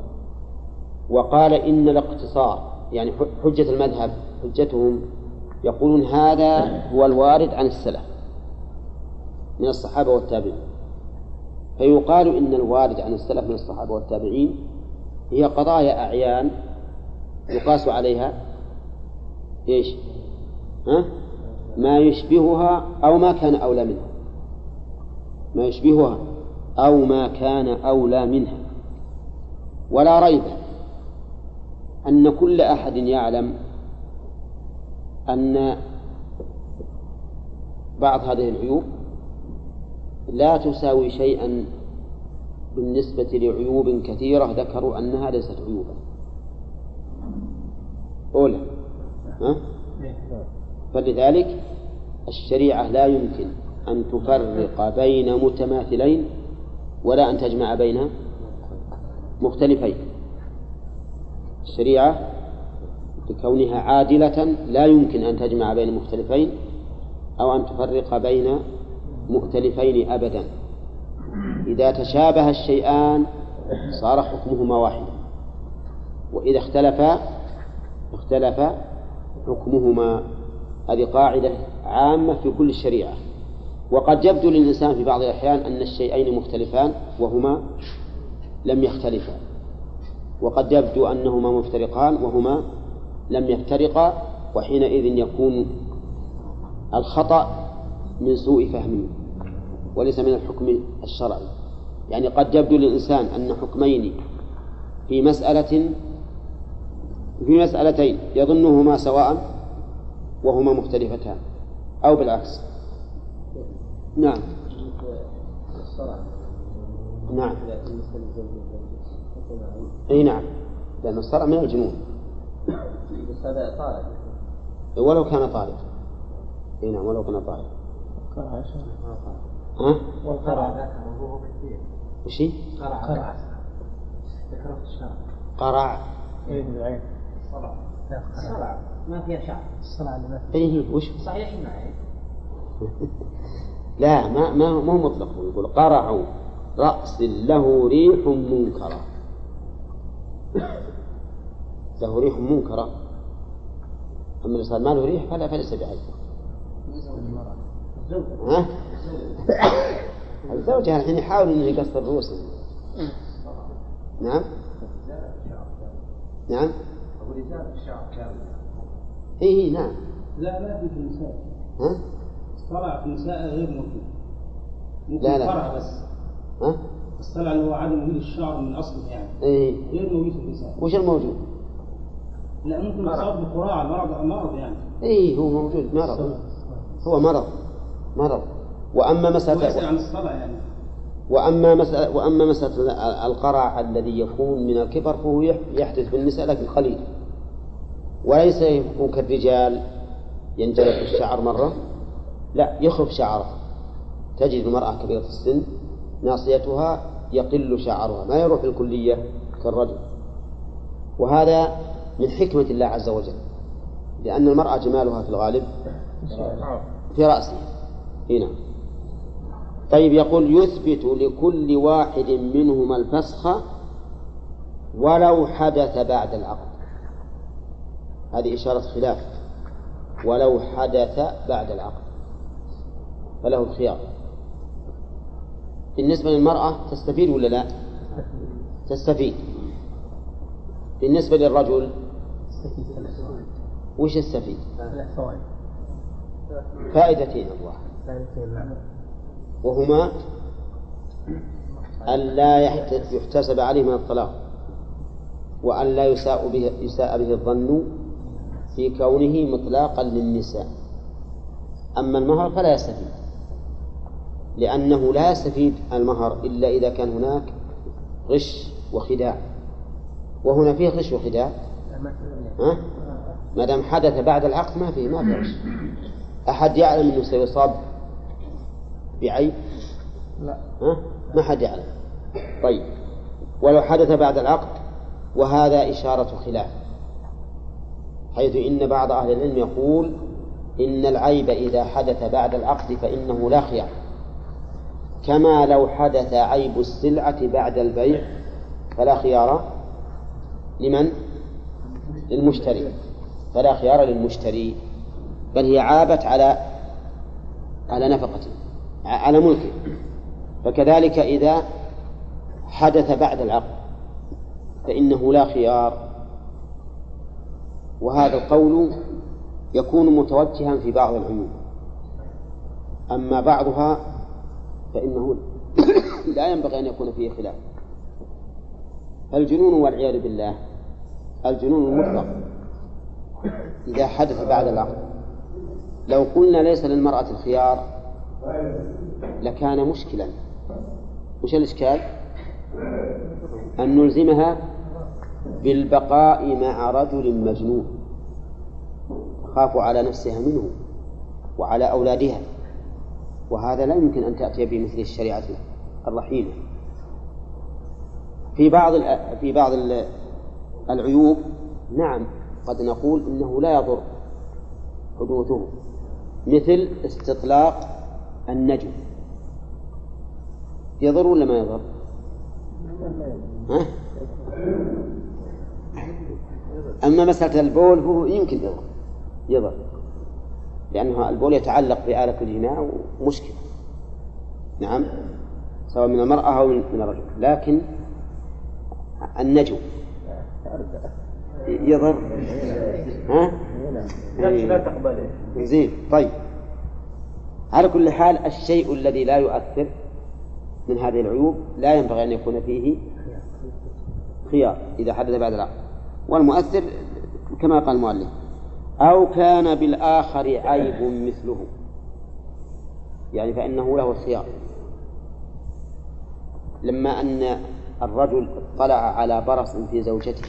وقال إن الاقتصار يعني حجة المذهب حجتهم يقولون هذا هو الوارد عن السلف من الصحابة والتابعين. فيقال إن الوارد عن السلف من الصحابة والتابعين هي قضايا أعيان يقاس عليها إيش؟ ها؟ ما يشبهها أو ما كان أولى منها ما يشبهها أو ما كان أولى منها ولا ريب أن كل أحد يعلم أن بعض هذه العيوب لا تساوي شيئا بالنسبة لعيوب كثيرة ذكروا أنها ليست عيوبا أولى ها؟ فلذلك الشريعة لا يمكن أن تفرق بين متماثلين ولا أن تجمع بين مختلفين الشريعة لكونها عادلة لا يمكن أن تجمع بين مختلفين أو أن تفرق بين مؤتلفين أبدا. إذا تشابه الشيئان صار حكمهما واحدا. وإذا اختلفا اختلف حكمهما. هذه قاعدة عامة في كل الشريعة. وقد يبدو للإنسان في بعض الأحيان أن الشيئين مختلفان وهما لم يختلفا. وقد يبدو أنهما مفترقان وهما لم يفترقا وحينئذ يكون الخطأ من سوء فهمه وليس من الحكم الشرعي. يعني قد يبدو للإنسان أن حكمين في مسألة في مسألتين يظنهما سواء وهما مختلفتان أو بالعكس. نعم. نعم. إي نعم. لأن الصرع من الجنون. بس هذا طارق ولو كان طارق إي نعم ولو كان طارق ها؟ والقرع ذكره كثير وش هي؟ قرع قرع ذكره في الشرع. قرع اي بالعين. صرع ما فيها شعر الصلاة اللي ما اي هي؟ وش؟ صحيح معي لا ما ما مو مطلق. يقول قرع رأس له ريح منكرة. له ريح منكرة. أما إذا صار ما له ريح فلا فليس بعيب ها؟ الزوجة الحين يحاول إنه يقص الرؤوس نعم. نعم. أقول إزالة الشعر كامل اي إي نعم. لا ما في النساء. ها؟ الصلع في النساء غير مفيد ممكن لا، لا. فرع بس. ها؟ الصلع اللي هو عدم وجود الشعر من اصله يعني. اي غير موجود في النساء. وش الموجود؟ لا ممكن يصاب بقراع مرض مرض يعني. اي هو موجود مرض. هو مرض. مرض. وأما ويسأل مسألة عن الصلع يعني. وأما مسألة وأما مسألة القرع الذي يكون من الكبر فهو يح- يحدث في النساء لكن قليل. وليس يكون كالرجال ينجرف الشعر مرة؟ لا يخرف شعره. تجد المرأة كبيرة السن ناصيتها يقل شعرها ما يروح الكلية كالرجل. وهذا من حكمة الله عز وجل لأن المرأة جمالها في الغالب في رأسها. هنا طيب يقول يثبت لكل واحد منهما الفسخ ولو حدث بعد العقد. هذه إشارة خلاف. ولو حدث بعد العقد. فله الخيار. بالنسبة للمرأة تستفيد ولا لا؟ تستفيد. بالنسبة للرجل وش يستفيد؟ فوائد. فائدتين الله. نعم وهما أن لا يحت- يحتسب عليه من الطلاق وأن لا يساء به يساء به الظن في كونه مطلاقا للنساء. أما المهر فلا يستفيد لأنه لا يستفيد المهر إلا إذا كان هناك غش وخداع. وهنا فيه غش وخداع؟ ها؟ ما دام حدث بعد العقد ما فيه ما فيه غش. أحد يعلم أنه سيصاب؟ بعيب؟ لا. ها؟ ما حد يعلم. طيب. ولو حدث بعد العقد وهذا إشارة خلاف. حيث إن بعض أهل العلم يقول إن العيب إذا حدث بعد العقد فإنه لا خيار. كما لو حدث عيب السلعة بعد البيع فلا خيار لمن؟ للمشتري. فلا خيار للمشتري. بل هي عابت على على نفقته. على ملكه فكذلك إذا حدث بعد العقد فإنه لا خيار. وهذا القول يكون متوجها في بعض العيوب أما بعضها فإنه لا ينبغي أن يكون فيه خلاف. الجنون والعياذ بالله الجنون المطلق. إذا حدث بعد العقد لو قلنا ليس للمرأة الخيار لكان مشكلا. وش الإشكال؟ أن نلزمها بالبقاء مع رجل مجنون. تخاف على نفسها منه وعلى أولادها. وهذا لا يمكن أن تأتي بمثل الشريعة الرحيمة. في بعض في بعض العيوب نعم قد نقول إنه لا يضر حدوثه. مثل استطلاق النجم. يضر ولا ما يضر؟ ها؟ أما مسألة البول فهو يمكن يضر. يضر. لأنه البول يتعلق بآلة الجماع ومشكلة. نعم؟ سواء من المرأة أو من الرجل. لكن النجو يضر؟ ها؟ لا تقبله زين طيب. على كل حال الشيء الذي لا يؤثر من هذه العيوب لا ينبغي أن يكون فيه خيار إذا حدث بعد العقد والمؤثر كما قال المؤلف أو كان بالآخر عيب مثله. يعني فإنه له الخيار لما أن الرجل اطلع على برص في زوجته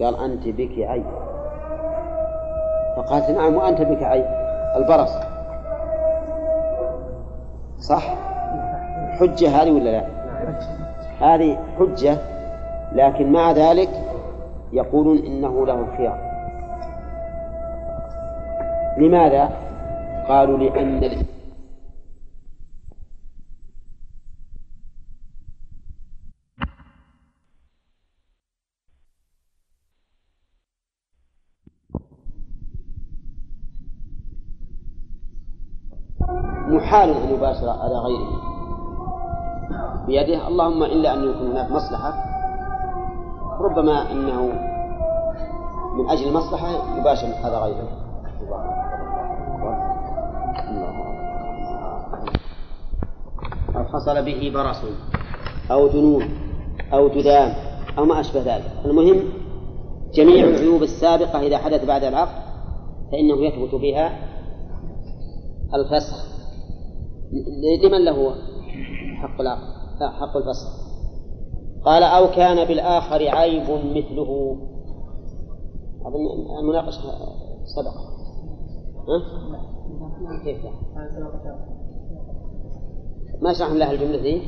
قال أنت بك عيب. فقالت نعم وأنت بك عيب. البرص. صح؟ حجة هذه ولا لا؟ هذه حجة لكن مع ذلك يقولون إنه له الخيار. لماذا؟ قالوا لأن يباشر على غيره. بيده اللهم إلا أن يكون هناك مصلحة. ربما أنه من أجل المصلحة يباشر هذا غيره. أو حصل به برص أو جنون أو جذام أو ما أشبه ذلك. المهم جميع العيوب السابقة إذا حدث بعد العقد فإنه يثبت فيها الفسخ. لمن له حق العقد حق الفسخ قال أو كان بالآخر عيب مثله. أظن المناقشة سبق. ها؟ كيف ما شرحنا لها الجملة ذي؟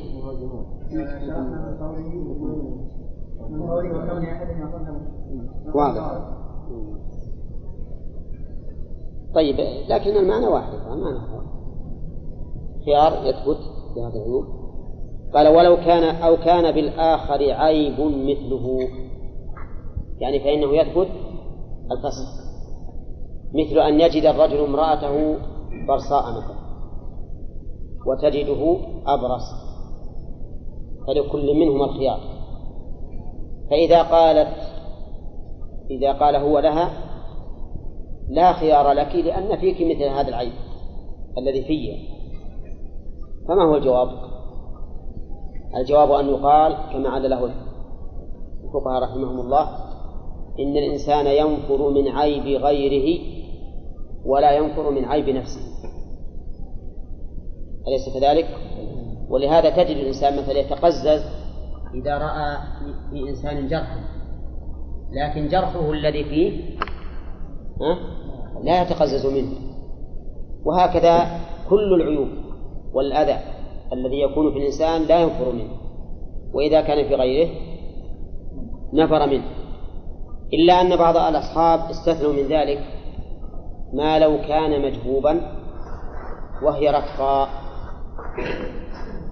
واضح. طيب لكن المعنى واحد المعنى خيار يثبت في هذه العيوب. قال ولو كان أو كان بالآخر عيب مثله. يعني فإنه يثبت الفسق. مثل أن يجد الرجل امرأته برصاء مثلا وتجده أبرص. فلكل منهما الخيار. فإذا قالت إذا قال هو لها لا خيار لك لأن فيك مثل هذا العيب الذي في فما هو الجواب؟ الجواب أن يقال كما عاد له الفقهاء رحمهم الله إن الإنسان ينفر من عيب غيره ولا ينفر من عيب نفسه. أليس كذلك؟ ولهذا تجد الإنسان مثلا يتقزز إذا رأى في إنسان جرحا لكن جرحه الذي فيه لا يتقزز منه. وهكذا كل العيوب. والأذى الذي يكون في الإنسان لا ينفر منه وإذا كان في غيره نفر منه. إلا أن بعض الأصحاب استثنوا من ذلك ما لو كان مجبوبا وهي رقاء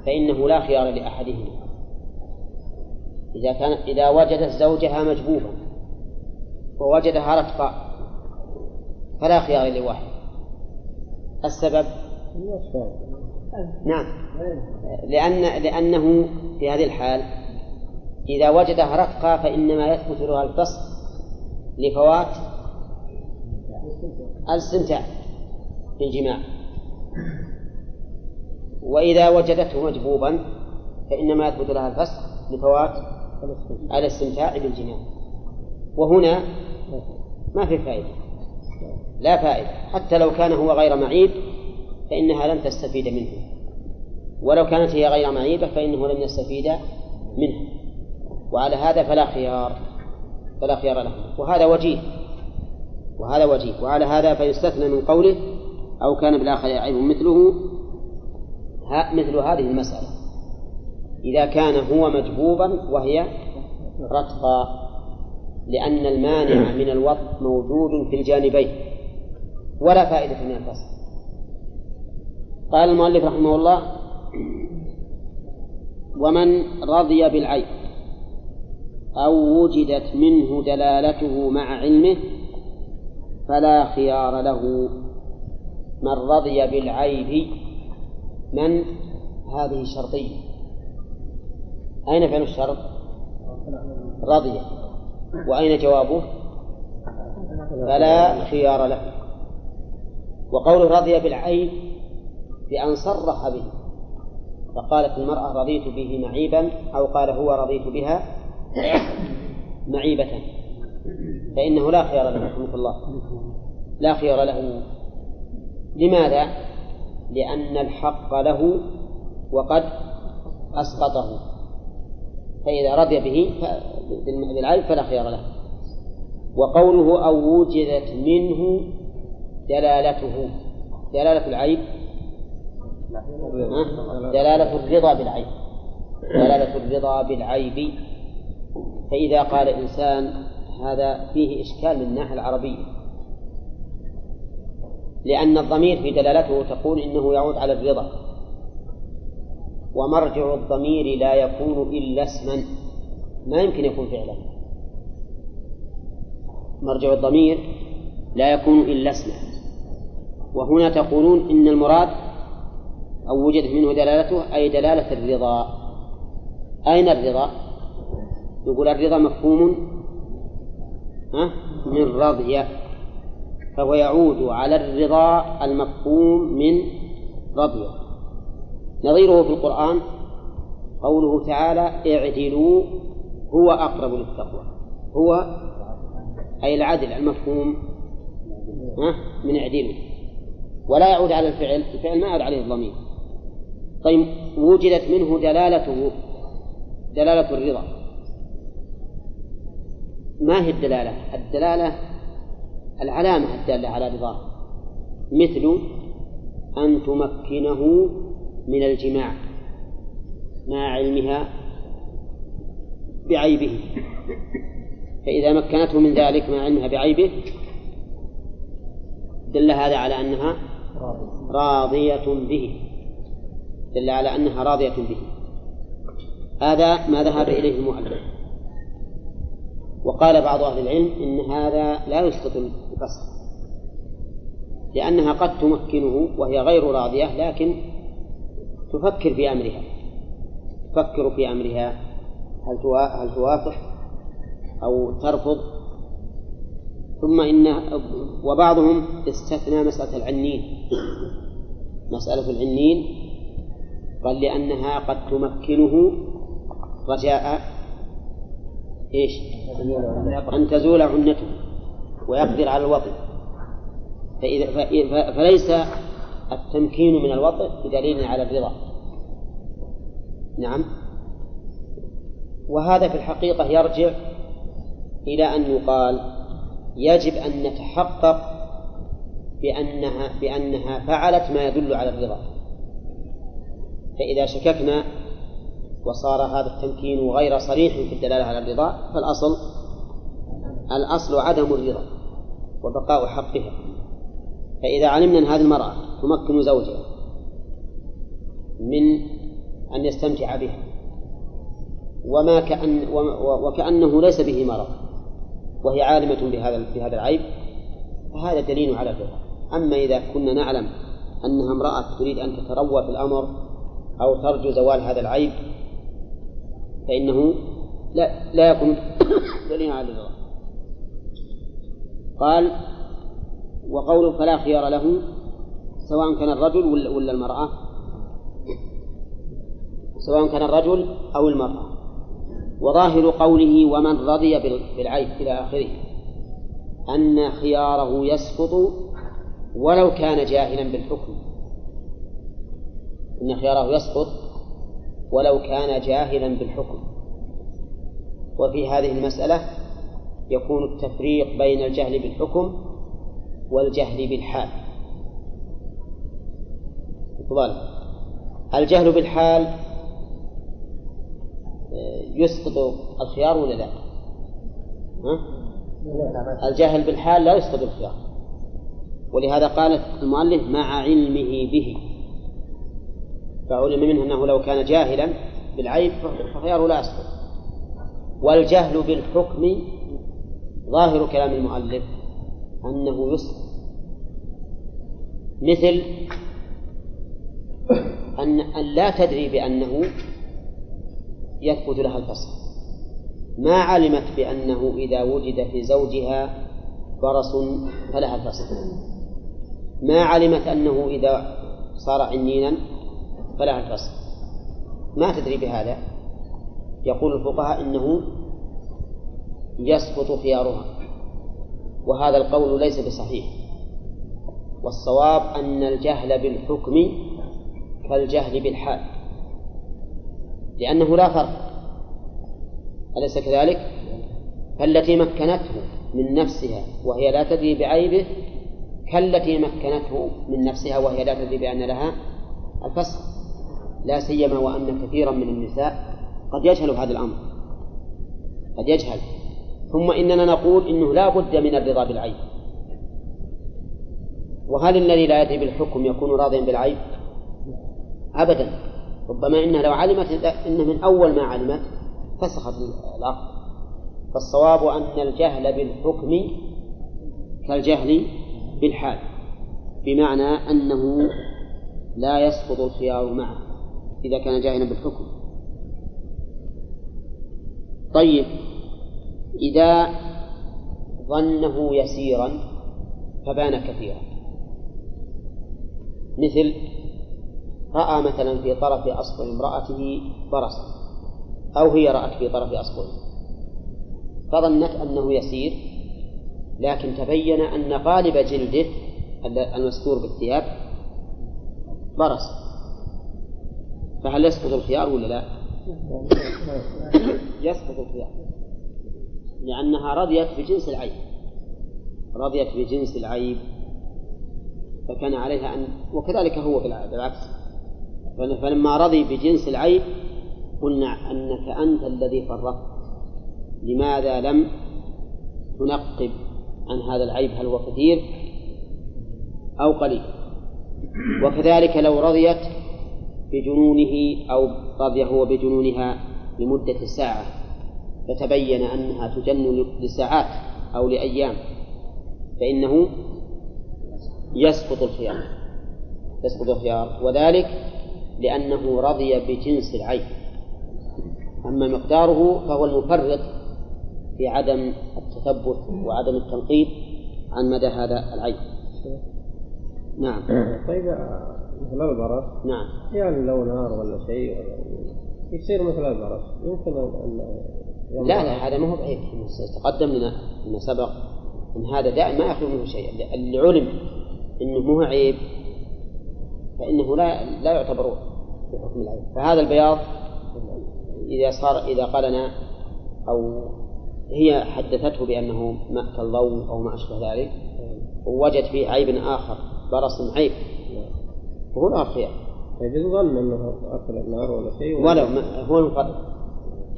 فإنه لا خيار لأحدهما. إذا كان إذا وجدت زوجها مجبوبا ووجدها رتقاء فلا خيار لواحد. السبب؟ نعم. لأن لأنه في هذه الحال إذا وجدها رفقا فإنما يثبت لها الفصل لفوات الاستمتاع بالجماع. وإذا وجدته مجبوبا فإنما يثبت لها الفسخ لفوات الاستمتاع بالجماع. وهنا ما في فائدة. لا فائدة. حتى لو كان هو غير معيب فإنها لن تستفيد منه. ولو كانت هي غير معيبة فإنه لن يستفيد منه. وعلى هذا فلا خيار فلا خيار له. وهذا وجيه وهذا وجيه. وعلى هذا فيستثنى من قوله أو كان بالآخر عيب مثله مثل هذه المسألة. إذا كان هو مجبوبا وهي رتقا لأن المانع من الوط موجود في الجانبين ولا فائدة من الفصل قال المؤلف رحمه الله ومن رضي بالعيب أو وجدت منه دلالته مع علمه فلا خيار له. من رضي بالعيب من؟ هذه شرطية أين فعل الشرط؟ رضي. وأين جوابه؟ فلا خيار له. وقوله رضي بالعيب بأن صرح به. فقالت المرأة رضيت به معيبا أو قال هو رضيت بها معيبة. فإنه لا خيار له رحمه الله. لا خيار له. لماذا؟ لأن الحق له وقد أسقطه. فإذا رضي به بالعيب فلا خيار له. وقوله أو وجدت منه دلالته. دلالة العيب دلالة الرضا بالعيب. دلالة الرضا بالعيب. فإذا قال إنسان هذا فيه إشكال من الناحية العربية. لأن الضمير في دلالته تقول إنه يعود على الرضا. ومرجع الضمير لا يكون إلا اسما. ما يمكن يكون فعلا. مرجع الضمير لا يكون إلا اسما. وهنا تقولون إن المراد أو وجدت منه دلالته أي دلالة الرضا. أين الرضا؟ يقول الرضا مفهوم من رضي فهو يعود على الرضا المفهوم من رضي. نظيره في القرآن قوله تعالى اعدلوا هو أقرب للتقوى. هو أي العدل المفهوم من اعدلوا. ولا يعود على الفعل الفعل ما يعود عليه الضمير. طيب وجدت منه دلالته دلالة الرضا. ما هي الدلالة؟ الدلالة العلامة الدالة على رضاه مثل أن تمكنه من الجماع مع علمها بعيبه. فإذا مكنته من ذلك مع علمها بعيبه دل هذا على أنها راضية به. دل على أنها راضية به. هذا ما ذهب إليه المؤلف. وقال بعض أهل العلم إن هذا لا يسقط الفصل لأنها قد تمكنه وهي غير راضية لكن تفكر في أمرها. تفكر في أمرها. هل هل توافق أو ترفض؟ ثم إن وبعضهم استثنى مسألة العنين. مسألة العنين قال لأنها قد تمكنه. رجاء إيش؟ أن تزول عنته ويقدر على الوطن. فإذا فليس التمكين من الوطن بدليل على الرضا. نعم. وهذا في الحقيقة يرجع إلى أن يقال يجب أن نتحقق بأنها بأنها فعلت ما يدل على الرضا. فإذا شككنا وصار هذا التمكين غير صريح في الدلالة على الرضا فالأصل الأصل عدم الرضا وبقاء حقها. فإذا علمنا أن هذه المرأة تمكن زوجها من أن يستمتع بها وما كأن وكأنه ليس به مرض وهي عالمة بهذا بهذا العيب فهذا دليل على الرضا. أما إذا كنا نعلم أنها امرأة تريد أن تتروى في الأمر أو ترجو زوال هذا العيب فإنه لا لا يكون دليلا على الرضا قال وقوله فلا خيار له سواء كان الرجل ولا المرأة. سواء كان الرجل أو المرأة. وظاهر قوله ومن رضي بال- بالعيب إلى آخره. أن خياره يسقط ولو كان جاهلا بالحكم. أن خياره يسقط ولو كان جاهلا بالحكم. وفي هذه المسألة يكون التفريق بين الجهل بالحكم والجهل بالحال. الجهل بالحال آه، يسقط الخيار ولا لا؟ ها؟ الجهل بالحال لا يسقط الخيار. ولهذا قال المؤلف مع علمه به. فعلم منه أنه لو كان جاهلا بالعيب فخياره لا يسقط والجهل بالحكم ظاهر كلام المؤلف أنه يسقط مثل أن أن لا تدري بأنه يثبت لها الفصل ما علمت بأنه إذا وجد في زوجها برص فلها الفصل ما علمت أنه إذا صار عنينا فلها الفصل ما تدري بهذا؟ يقول الفقهاء إنه يسقط خيارها وهذا القول ليس بصحيح. والصواب أن الجهل بالحكم كالجهل بالحال لأنه لا فرق. أليس كذلك؟ فالتي مكنته من نفسها وهي لا تدري بعيبه كالتي مكنته من نفسها وهي لا تدري بأن لها الفسخ. لا سيما وأن كثيرا من النساء قد يجهل هذا الأمر. قد يجهل. ثم إننا نقول إنه لا بد من الرضا بالعيب. وهل الذي لا يدري بالحكم يكون راضيا بالعيب؟ أبدا. ربما إنها لو علمت إن من أول ما علمت فسخت العقد فالصواب أن الجهل بالحكم كالجهل بالحال. بمعنى أنه لا يسقط الخيار معه إذا كان جاهلا بالحكم. طيب إذا ظنه يسيرا فبان كثيرا. مثل رأى مثلا في طرف أصبع امرأته برصا أو هي رأت في طرف أصبعه فظنت أنه يسير لكن تبين أن غالب جلده المستور بالثياب برص فهل يسقط الخيار ولا لا؟ يسقط الخيار. لأنها رضيت بجنس العيب. رضيت بجنس العيب. فكان عليها أن وكذلك هو بالعكس. فلما رضي بجنس العيب قلنا أنك أنت الذي فرقت. لماذا لم تنقب عن هذا العيب هل هو كثير أو قليل؟ وكذلك لو رضيت بجنونه أو رضي هو بجنونها لمدة ساعة فتبين أنها تجن لساعات أو لأيام فإنه يسقط الخيار يسقط الخيار وذلك لأنه رضي بجنس العيب أما مقداره فهو المفرط في عدم التثبت وعدم التنقيب عن مدى هذا العيب نعم. طيب مثل البرص. نعم. يعني لو نار ولا شيء ولا يصير مثل البرص. يمكن أن لا لا هذا ما هو بعيب تقدم لنا أن سبق أن هذا دائما ما يخلو منه شيء. اللي علم أنه مو عيب فإنه لا لا يعتبر في حكم العيب. فهذا البياض إذا صار إذا قالنا أو هي حدثته بأنه ماء كالضوء أو ما أشبه ذلك ووجد فيه عيب آخر برص عيب. له الخيار طيب ظن أنه أكل النار ولا شيء ولو ما هو المفرق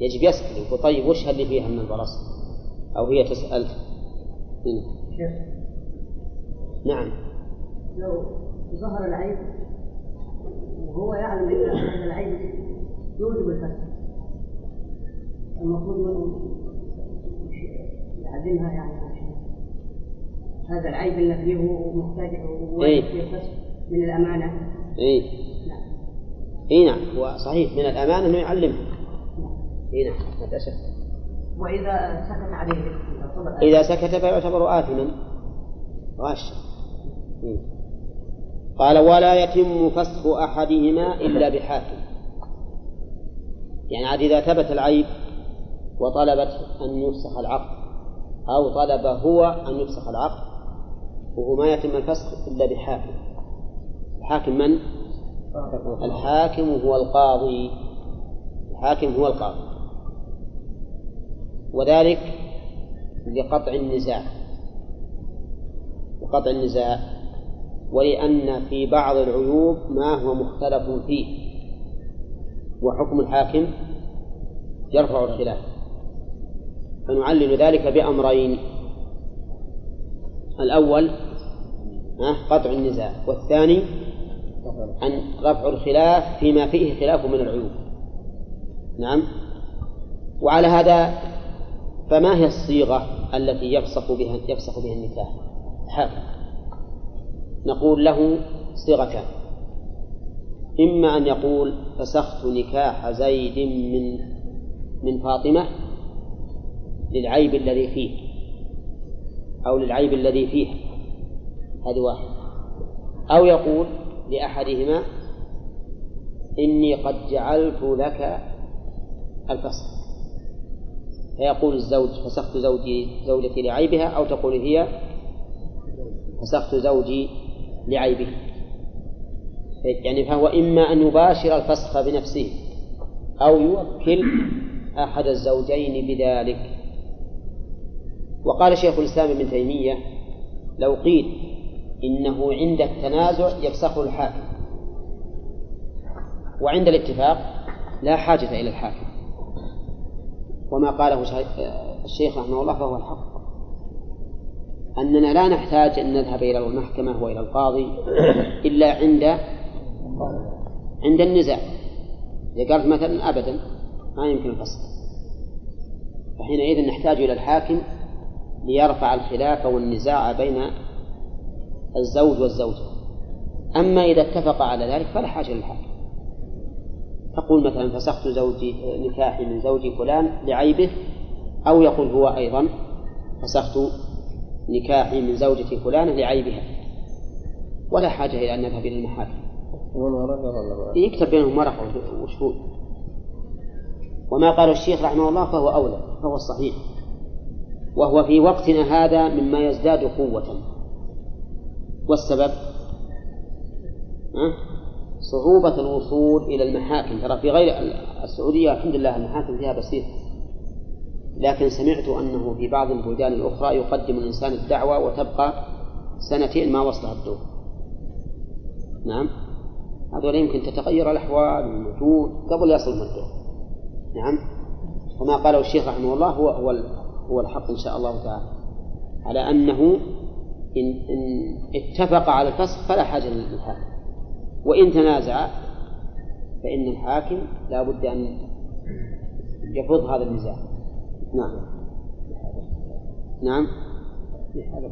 يجب يسأل يقول طيب وش اللي فيها من البرص؟ أو هي تسأل هنا. نعم لو ظهر العيب وهو يعلم إن هذا العيب يوجب الفساد المفروض انه يعلمها يعني هذا العيب اللي فيه محتاج إيه. من الأمانة؟ إي. نعم. إي نعم. هو صحيح. من الأمانة أنه يعلمها إي نعم. فيها شك. وإذا سكت عليه إذا سكت فيعتبر آثما. غاشا. قال ولا يتم فسخ أحدهما إلا بحاكم. يعني عاد إذا ثبت العيب وطلبت أن يفسخ العقد أو طلب هو أن يفسخ العقد وهو ما يتم الفسخ إلا بحاكم. الحاكم من؟ الحاكم هو القاضي. الحاكم هو القاضي. وذلك لقطع النزاع. لقطع النزاع. ولأن في بعض العيوب ما هو مختلف فيه. وحكم الحاكم يرفع الخلاف فنعلل ذلك بأمرين. الأول قطع النزاع. والثاني أن رفع الخلاف فيما فيه خلاف من العيوب. نعم. وعلى هذا فما هي الصيغة التي يفسخ بها يفسخ بها النكاح؟ حاكم نقول له صيغتان. إما أن يقول فسخت نكاح زيد من من فاطمة للعيب الذي فيه أو للعيب الذي فيها. هذه واحد أو يقول لأحدهما إني قد جعلت لك الفسخ فيقول الزوج فسخت زوجي زوجتي لعيبها أو تقول هي فسخت زوجي لعيبه. يعني فهو إما أن يباشر الفسخ بنفسه أو يوكل أحد الزوجين بذلك. وقال شيخ الإسلام ابن تيمية لو قيل إنه عند التنازع يفسخه الحاكم. وعند الاتفاق لا حاجة إلى الحاكم. وما قاله الشيخ رحمه الله فهو الحق. أننا لا نحتاج أن نذهب إلى المحكمة وإلى القاضي إلا عند عند النزاع. إذا قالت مثلا أبدا ما يمكن الفصل فحينئذ نحتاج إلى الحاكم ليرفع الخلاف والنزاع بين الزوج والزوجة. أما إذا اتفق على ذلك فلا حاجة للحاكم تقول مثلا فسخت زوجي نكاحي من زوجي فلان لعيبه أو يقول هو أيضا فسخت نكاحي من زوجتي فلانة لعيبها. ولا حاجة إلى أن نذهب إلى المحاكم يكتب بينهم ورقة وشهود. وما قاله الشيخ رحمه الله فهو أولى فهو الصحيح. وهو في وقتنا هذا مما يزداد قوة. والسبب؟ صعوبة الوصول إلى المحاكم. ترى في غير السعودية الحمد لله المحاكم فيها بسيطة لكن سمعت أنه في بعض البلدان الأخرى يقدم الإنسان الدعوة وتبقى سنتين ما وصلها الدور. نعم. هذول يمكن تتغير الأحوال والوجود قبل يصلهم الدور. نعم. وما قاله الشيخ رحمه الله هو هو هو الحق إن شاء الله تعالى. على أنه إن, إن اتفق على الفسخ فلا حاجة للحاكم وإن تنازع فإن الحاكم لا بد أن يفض هذا النزاع. نعم. نعم. في حالة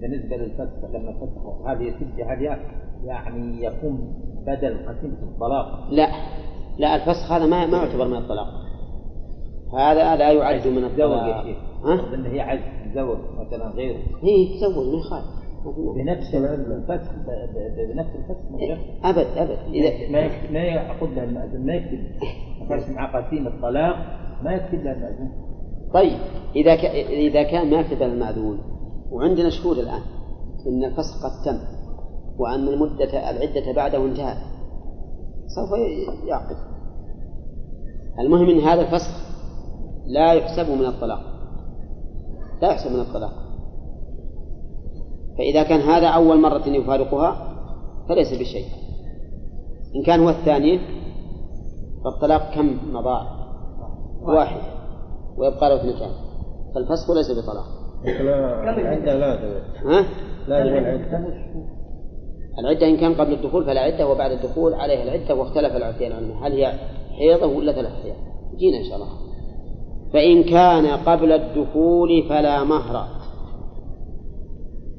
بالنسبة للفسخ لما فسخوا هذه الستة هذه يعني يكون بدل قسيمة الطلاق؟ لا. لا الفسخ هذا ما ما يعتبر من الطلاق. هذا لا يعد من الطلاق. ها؟ هي عايز تتزوج مثلا غيره. هي تزوج ما يخالف ما في مانع. بنفس ب- بنفس غير أبد أبد. إذا ما يكتب ما يعقد لها المأذن ما يكتب ما يكتب معاه قسيمة طلاق ما يكفي إلا المأذون. طيب إذا ك... إذا كان ما كتب المأذون وعندنا شهود الآن إن الفسخ قد تم وأن المدة العدة بعده انتهت سوف يعقد. المهم أن هذا الفسخ لا يحسب من الطلاق. لا يحسب من الطلاق فإذا كان هذا أول مرة يفارقها فليس بشيء. إن كان هو الثاني فالطلاق كم مضى؟ واحد. ويبقى له اثنتان. فالفسخ ليس بطلاق. العدة لازم ها؟ لازم العدة. العدة إن كان قبل الدخول فلا عدة وبعد الدخول عليها العدة واختلف العلماء العلماء هل هي حيضة ولا ثلاث حيض؟ جينا إن شاء الله. فإن كان قبل الدخول فلا مهر.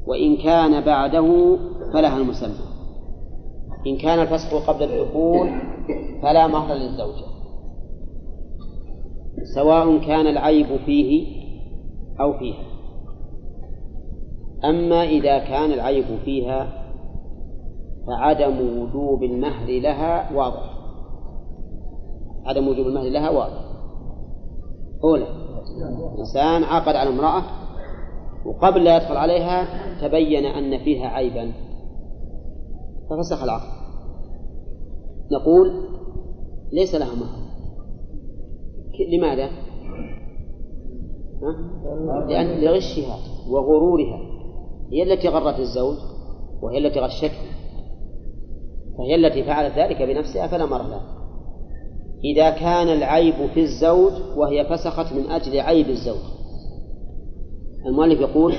وإن كان بعده فلها المسمى. إن كان الفسخ قبل الدخول فلا مهر للزوجة سواء كان العيب فيه أو فيها. أما إذا كان العيب فيها فعدم وجوب المهر لها واضح. عدم وجوب المهر لها واضح. أولى. إنسان عقد على امرأة وقبل لا يدخل عليها تبين أن فيها عيبا. ففسخ العقد. نقول ليس لها مهر. لماذا؟ لأن لغشها وغرورها. هي التي غرت الزوج وهي التي غشته. فهي التي فعلت ذلك بنفسها فلا مر لها. إذا كان العيب في الزوج وهي فسخت من أجل عيب الزوج. المؤلف يقول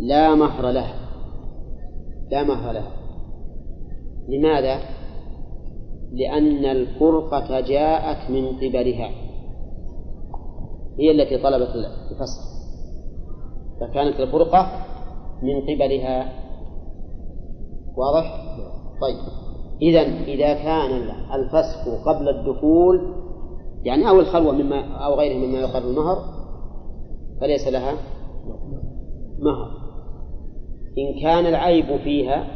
لا مهر لها لا مهر لها لماذا؟ لأن الفرقة جاءت من قبلها. هي التي طلبت الفسخ. فكانت الفرقة من قبلها. واضح؟ طيب. إذا إذا كان الفسخ قبل الدخول يعني أو الخلوة مما أو غيره مما يقر المهر فليس لها مهر. إن كان العيب فيها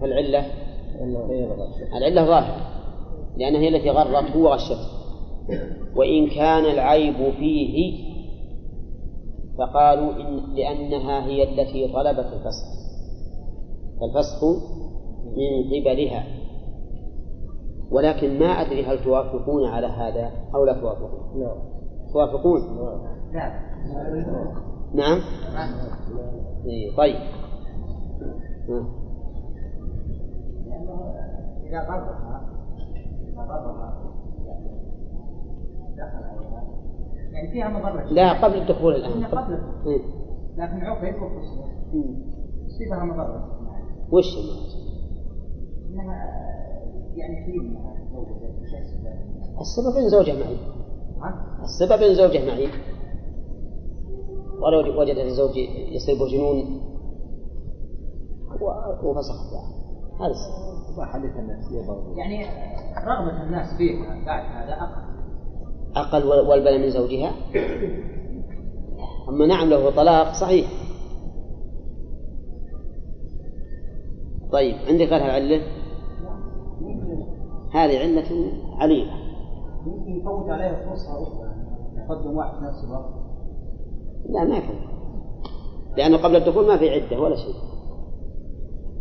فالعلة العلة ظاهرة لأنها هي التي غرته وغشته وإن كان العيب فيه فقالوا إن لأنها هي التي طلبت الفسخ. فالفسخ من قبلها. ولكن ما أدري هل توافقون على هذا أو لا توافقون. لا. توافقون؟ لا. نعم. إيه طيب. إذا إذا قربها دخل عليها. يعني فيها مضرة. لا قبل الدخول الآن. قبل إيه. لكن عقب وفصل تصيبها مضرة. وش انها السبب؟ إن زوجها معي؟ السبب إن زوجها معي. ولو وجدت الزوج يصيب جنون. وفسخت هذا السبب. النفسية برضو يعني رغبة الناس فيها بعد هذا أقل. أقل وال- والبلى من زوجها. أما نعم له طلاق صحيح. طيب عندك غير العلة هذه علة عليلة. ممكن يفوت عليها فرصة أخرى يعني يقدم واحد في نفس الوقت. لا ما يفوت. لأنه قبل الدخول ما في عدة ولا شيء.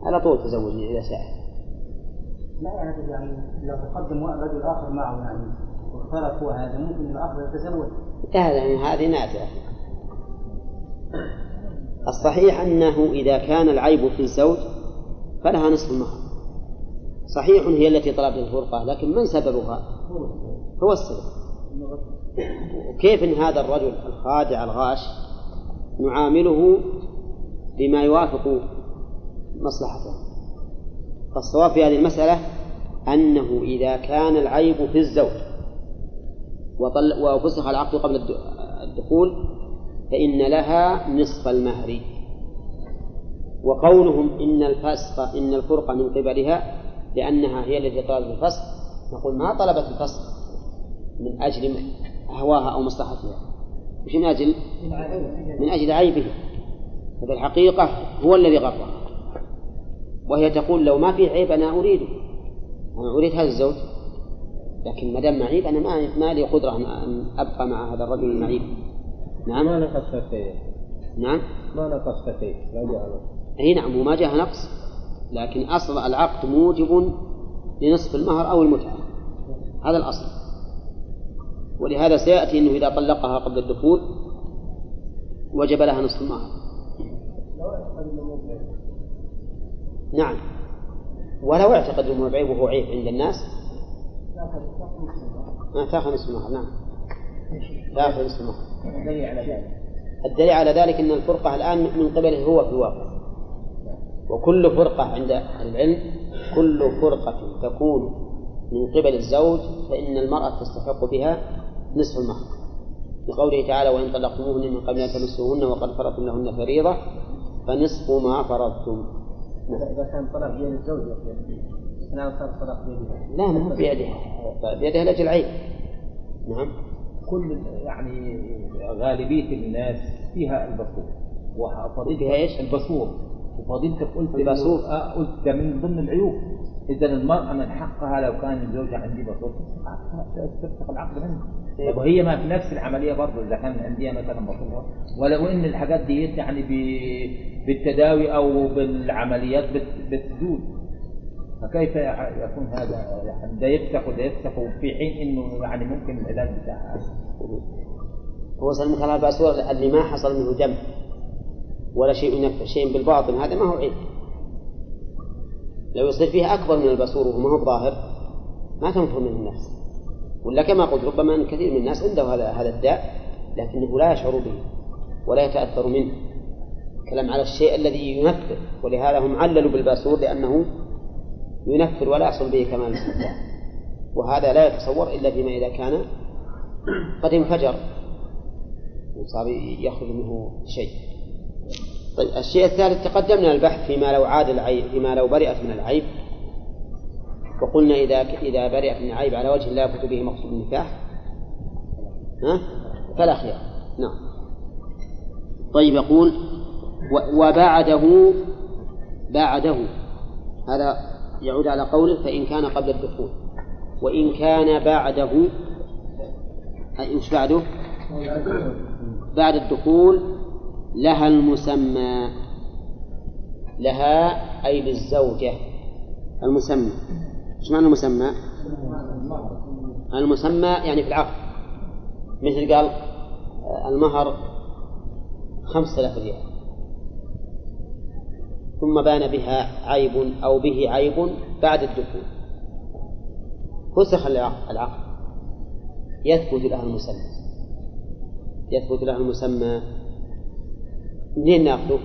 على طول تزوجني إذا سأل لا يعني يعني لو تقدم رجل آخر معه يعني واختلف هو هذا ممكن الآخر يتزوج. هذا هذه نادرة. الصحيح أنه إذا كان العيب في الزوج فلها نصف المهر. صحيح هي التي طلبت الفرقة لكن من سببها؟ هو السبب. وكيف إن هذا الرجل الخادع الغاش نعامله بما يوافق مصلحته؟ فالصواب في هذه المسألة أنه إذا كان العيب في الزوج وطل وفسخ العقد قبل الد- الدخول فإن لها نصف المهر. وقولهم إن الفسق إن الفرقة من قبلها لأنها هي التي طلبت الفسخ نقول ما طلبت الفسخ من أجل هواها أو مصلحتها؟ مش من أجل من أجل عيبه ففي الحقيقة هو الذي غرها وهي تقول لو ما في عيب أنا أريده. أنا أريد هذا الزوج لكن ما دام معيب أنا ما ما لي قدرة أن أبقى مع هذا الرجل المعيب ما نعم نقص شيء. نعم؟ ما نقص شيء. لا جعله أي نعم وما جاء نقص. لكن أصل العقد موجب لنصف المهر أو المتعة. هذا الأصل. ولهذا سيأتي أنه إذا طلقها قبل الدخول وجب لها نصف المهر. نعم. ولو اعتقد أنه عيب وهو عيب عند الناس تأخذ نصف المهر. نعم. تأخذ نصف المهر. دليل على ذلك. الدليل على ذلك أن الفرقة الآن من قبله هو في الواقع وكل فرقة عند أهل العلم كل فرقة تكون من قبل الزوج فإن المرأة تستحق بها نصف المهر لقوله تعالى وإن طلقتموهن من قبل أن تمسوهن وقد فرضتم لهن فريضة فنصف ما فرضتم. إذا كان طلاق بين الزوجة لا صار بيدها. لا ما هو بيدها. بيدها لأجل عيب نعم. كل يعني غالبية الناس فيها البصور وفضيلتك فيها إيش؟ البصور وفضيلتك قلت. إنه- آه قلت ده من ضمن العيوب. إذا المرأة من حقها لو كان الزوج عندي بصور تفتح العقد منه. طب وهي ما في نفس العملية برضه إذا كان عندها مثلا بصور ولو إن الحاجات دي يعني بالتداوي أو بالعمليات بت- بتزول. فكيف يكون هذا؟ يعني ده يفتح وده يفتح وفي حين إنه يعني ممكن العلاج بتاعها. هو سلمك الله الباسور اللي ما حصل منه دم ولا شيء ينفر شيء بالباطن هذا ما هو عيب لو يصير فيه أكبر من الباسور وهو ما هو ظاهر ما تنفر منه الناس ولا كما قلت ربما أن كثير من الناس عنده هذا هذا الداء لكنه لا يشعر به ولا يتأثر منه. كلام على الشيء الذي ينفر ولهذا هم عللوا بالباسور لأنه ينفر ولا يحصل به كمال وهذا لا يتصور إلا فيما إذا كان قد انفجر وصار يخرج منه شيء. طيب الشيء الثالث تقدمنا البحث فيما لو عاد العيب فيما لو برئت من العيب. وقلنا إذا إذا برئت من العيب على وجه لا يثبت به مقصود النكاح ها؟ فلا خيار. نعم. طيب يقول وبعده بعده. هذا يعود على قوله فإن كان قبل الدخول. وإن كان بعده أي وش بعده؟ بعد الدخول. لها المسمى لها أي للزوجة. المسمى. إيش معنى المسمى؟ المسمى يعني في العقد مثل قال آه، المهر خمسة آلاف ريال. ثم بان بها عيب أو به عيب بعد الدخول. فسخ العقد يثبت لها المسمى. يثبت له المسمى منين ناخذه؟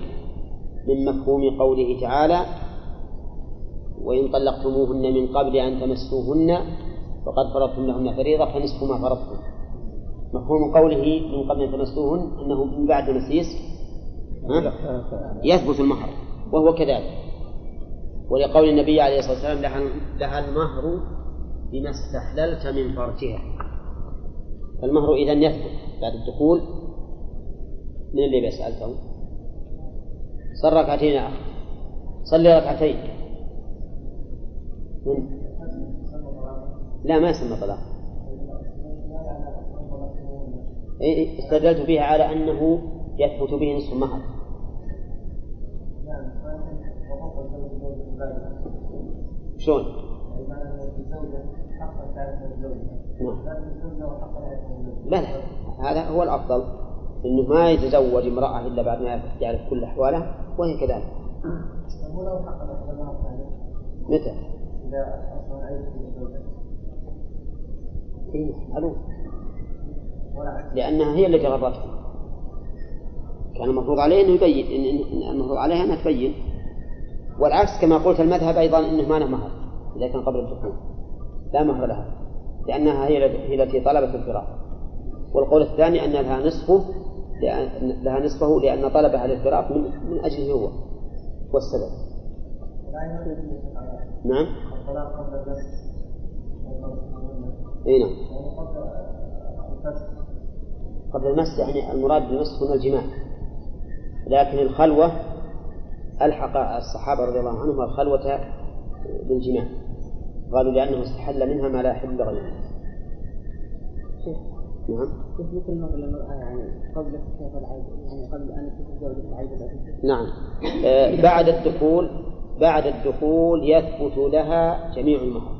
من مفهوم قوله تعالى وإن طلقتموهن من قبل أن تمسوهن فقد فرضتم لهن فريضة فنصف ما فرضتم مفهوم قوله من قبل أن تمسوهن أنه من بعد مسيس؟ يثبت المهر وهو كذلك ولقول النبي عليه الصلاة والسلام لها, لها المهر بما استحللت من فرجها فالمهر إذا يثبت بعد الدخول من اللي بيسألته صل ركعتين يا أخي. صلي ركعتين؟ لا ما يسمى طلاق إيه، استدلت بها على أنه يثبت به نصف المهر. شلون؟ نعم. لا لا هذا هو الأفضل. أنه ما يتزوج امرأة إلا بعد ما يعرف كل أحواله وهي كذلك. متى؟ إيه معلوم. لأنها هي التي غرته كان المفروض عليه أنه يبين إن المفروض عليها أنها تبين. والعكس كما قلت المذهب أيضا أنه ما له مهر إذا كان قبل الدخول. لا مهر لها لأنها هي التي طلبت الفراق. والقول الثاني أن لها نصفه لأن لها نصفه لأن طلبها للفراق من من أجله هو والسبب. نعم. إي نعم. قبل المس يعني المراد بالمس هنا الجماع. لكن الخلوة ألحق الصحابة رضي الله عنهم الخلوة بالجماع. قالوا لأنه استحل منها ما لا يحل لغيره. نعم. يثبت المرء للمرأة يعني قبل اكتشاف العيب يعني قبل أن يكتشف زوجة العيب نعم. آه بعد الدخول بعد الدخول يثبت لها جميع المهر.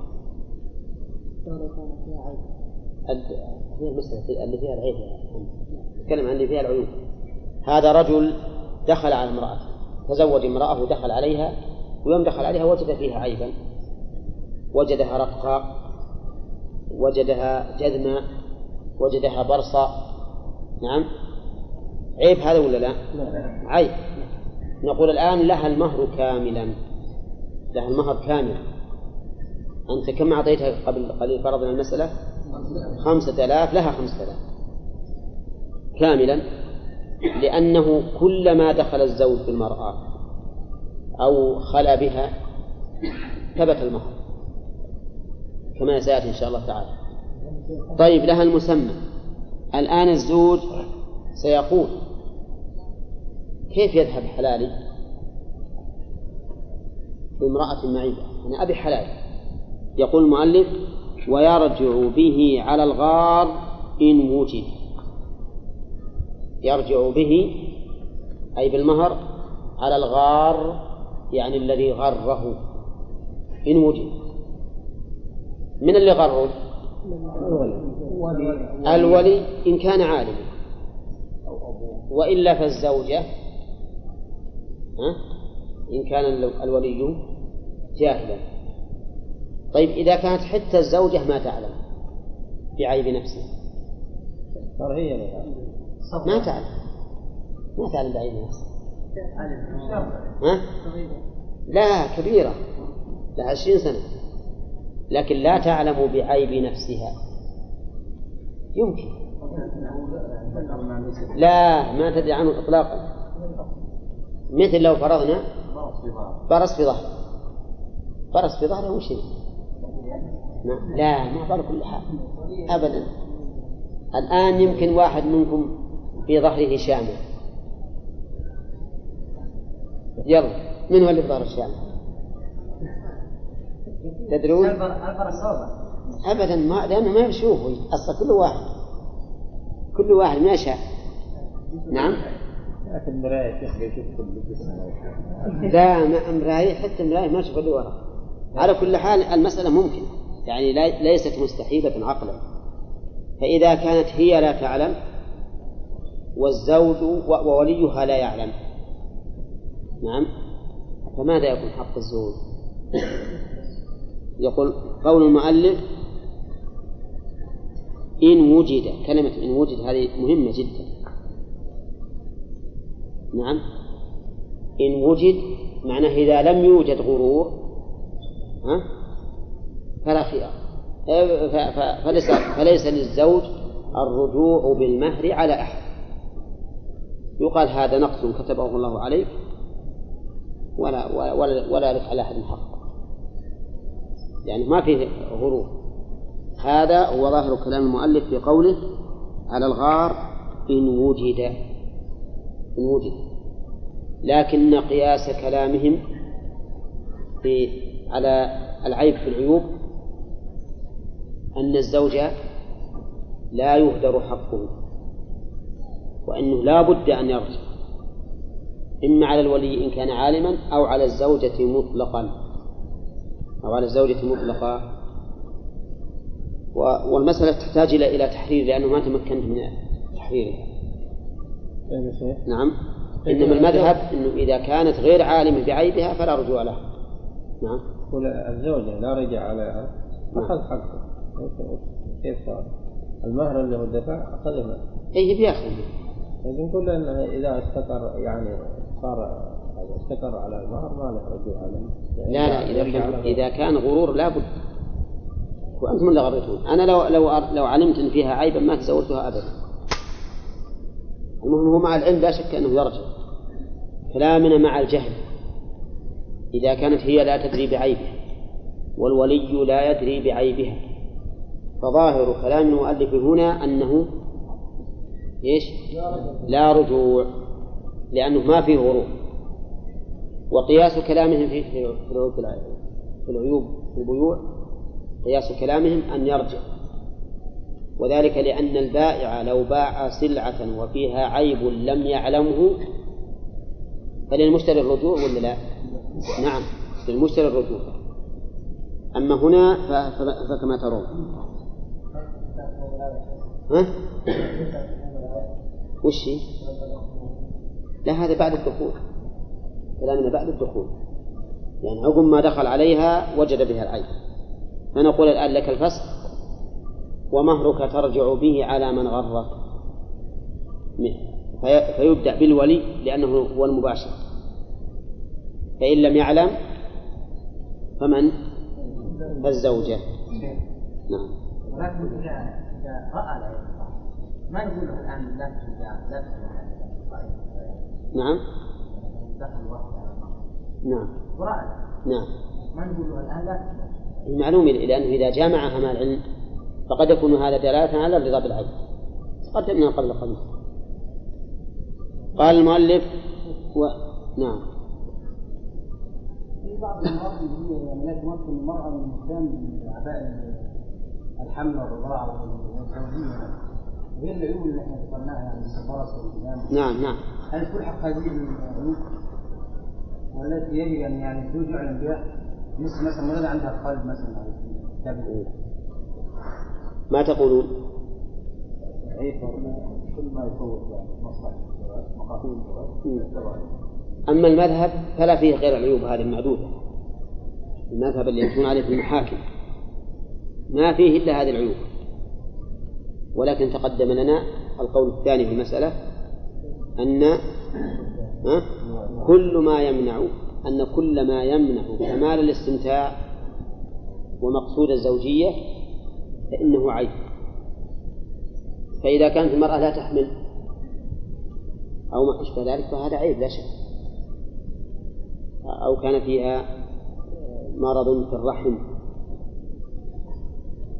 هي المسألة اللي فيها العيب. نتكلم عن اللي فيها العيوب. هذا رجل دخل على امرأة تزوج امرأة ودخل عليها ويوم دخل عليها وجد فيها عيبا. وجدها رقاء وجدها جذما وجدها برصا نعم. عيب هذا ولا لا؟ عيب. نقول الآن لها المهر كاملا. لها المهر كاملا. أنت كم أعطيتها قبل قليل فرضنا المسألة؟ خمسة آلاف. لها خمسة آلاف. كاملا. لأنه كلما دخل الزوج بالمرأة أو خلا بها ثبت المهر. كما سيأتي إن شاء الله تعالى. طيب لها المسمى. الآن الزوج سيقول كيف يذهب حلالي؟ بامرأة معيبة. أنا أبي حلالي يقول المؤلف ويرجع به على الغار إن وجد. يرجع به أي بالمهر على الغار يعني الذي غره. إن وجد. من اللي غره؟ الولي إن كان عالما. وإلا فالزوجة؟ إن كان الولي جاهلا. طيب إذا كانت حتى الزوجة ما تعلم بعيب نفسها ما تعلم. ما تعلم بعيب نفسها ها؟ لا كبيرة. لها عشرين سنة. لكن لا تعلم بعيب نفسها. يمكن. لا ما تدري عنه إطلاقا. مثل لو فرضنا برص في ظهر. برص في ظهره وش؟ نعم. لا ما ضر كل حال. أبدا. الآن يمكن واحد منكم في ظهره شامة يلا من هو اللي في ظهر الشامة؟ تدرون؟ أبدا ما لأنه ما يشوفه أصلا كل واحد. كل واحد ما شاء نعم. لكن المراية يشوف كل جسم لا ما مراية حتى مراية ما تشوف اللي وراء على كل حال المسألة ممكن يعني لا- ليست مستحيلة عقلا. فإذا كانت هي لا تعلم والزوج ووليها لا يعلم. نعم. فماذا يكون حق الزوج؟ يقول قول المؤلف إن وجد كلمة إن وجد هذه مهمة جدا. نعم. إن وجد معناه إذا لم يوجد غرور ها؟ فلا خيار. فليس, فليس للزوج الرجوع بالمهر على أحد. يقال هذا نقص كتبه الله عليك ولا ولا ولا, ولا لك على أحد حق يعني ما فيه غرور. هذا هو ظاهر كلام المؤلف في قوله على الغار إن وجد إن وجد. لكن قياس كلامهم في على العيب في العيوب أن الزوج لا يهدر حقه وأنه لا بد أن يرجع إما على الولي إن كان عالما أو على الزوجة مطلقا. أو على الزوجة مطلقا و- والمسألة تحتاج إلى إلى تحرير لأنه ما تمكنت من تحريرها. طيب نعم. إنما المذهب أنه إذا كانت غير عالمة بعيبها فلا رجوع لها. نعم. الزوجة لا رجع عليها أخذ حقه كيف صار؟ المهر اللي هو دفع أخذه أي بياخذ نقول إذا استقر يعني صار استقر على المهر ما له رجوع عليه. لا لا إذا كان. إذا كان غرور لابد وأنتم اللي غريتون أنا لو لو لو علمت أن فيها عيبا ما تزوجتها أبدا. المهم هو مع العلم لا شك أنه يرجع. كلامنا مع الجهل. إذا كانت هي لا تدري بعيبها والولي لا يدري بعيبها فظاهر كلام المؤلف هنا أنه إيش؟ لا رجوع. لأنه ما فيه غرور. وقياس كلامهم في في العيوب في البيوع قياس كلامهم أن يرجع وذلك لأن البائع لو باع سلعة وفيها عيب لم يعلمه فللمشتري الرجوع ولا لا؟ نعم للمشتري الرجوع أما هنا فكما ترون ها؟ وش؟ لا هذا بعد الدخول كلامنا بعد الدخول. يعني عقب ما دخل عليها وجد بها العيب فنقول الآن لك الفسخ ومهرك ترجع به على من غرك فيبدأ بالولي لأنه هو المباشر. فإن لم يعلم فمن؟ الزوجة. نعم. ولكن إذا رأى ما نقول له الآن لا نعم. دخل نعم. نعم. ما نقول الآن؟ لا. المعلوم لأنه إذا جامعها مع العلم فقد يكون هذا دلالة على الرضا بالعدل تقدمنا قبل قليل قال المؤلف و... نعم. في بعض اللي هي يعني لا تمكن المرأة من الإسلام من أعباء الحمل والرضاعة والزوجية غير العيوب اللي إحنا ذكرناها يعني البرص والجنان نعم نعم. هل تلحق هذه العيوب؟ والتي يجب أن يعني يعلم بها مثل مثلا مريضة عندها قلب مثلا. ما تقولون؟ كل ما يفوت مصلحة أما المذهب فلا فيه غير العيوب هذه المعدودة المذهب اللي يمشون عليه في المحاكم. ما فيه إلا هذه العيوب. ولكن تقدم لنا القول الثاني في المسألة أن ها؟ كل ما يمنع أن كل ما يمنع كمال الاستمتاع ومقصود الزوجية فإنه عيب. فإذا كانت المرأة لا تحمل أو ما أشبه ذلك فهذا عيب لا شك. أو كان فيها مرض في الرحم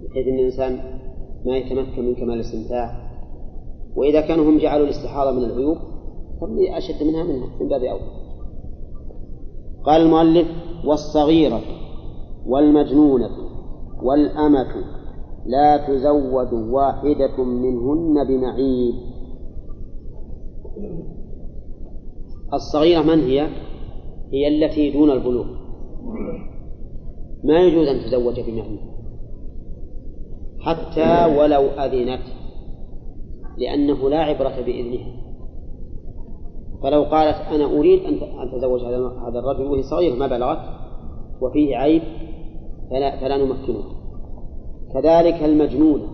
بحيث أن الإنسان ما يتمكن من كمال الاستمتاع. وإذا كانوا هم جعلوا الاستحاضة من العيوب فاللي أشد منها منها من باب أول قال المؤلف والصغيرة والمجنونة والأمة لا تزوج واحدة منهن بمعيب الصغيرة من هي؟ هي التي دون البلوغ. ما يجوز أن تزوج بمعيب حتى ولو أذنت لأنه لا عبرة بإذنها. فلو قالت أنا أريد أن تزوج هذا الرجل وهي صغير ما بلغت وفيه عيب فلا, فلا نمكنه. كذلك المجنونة.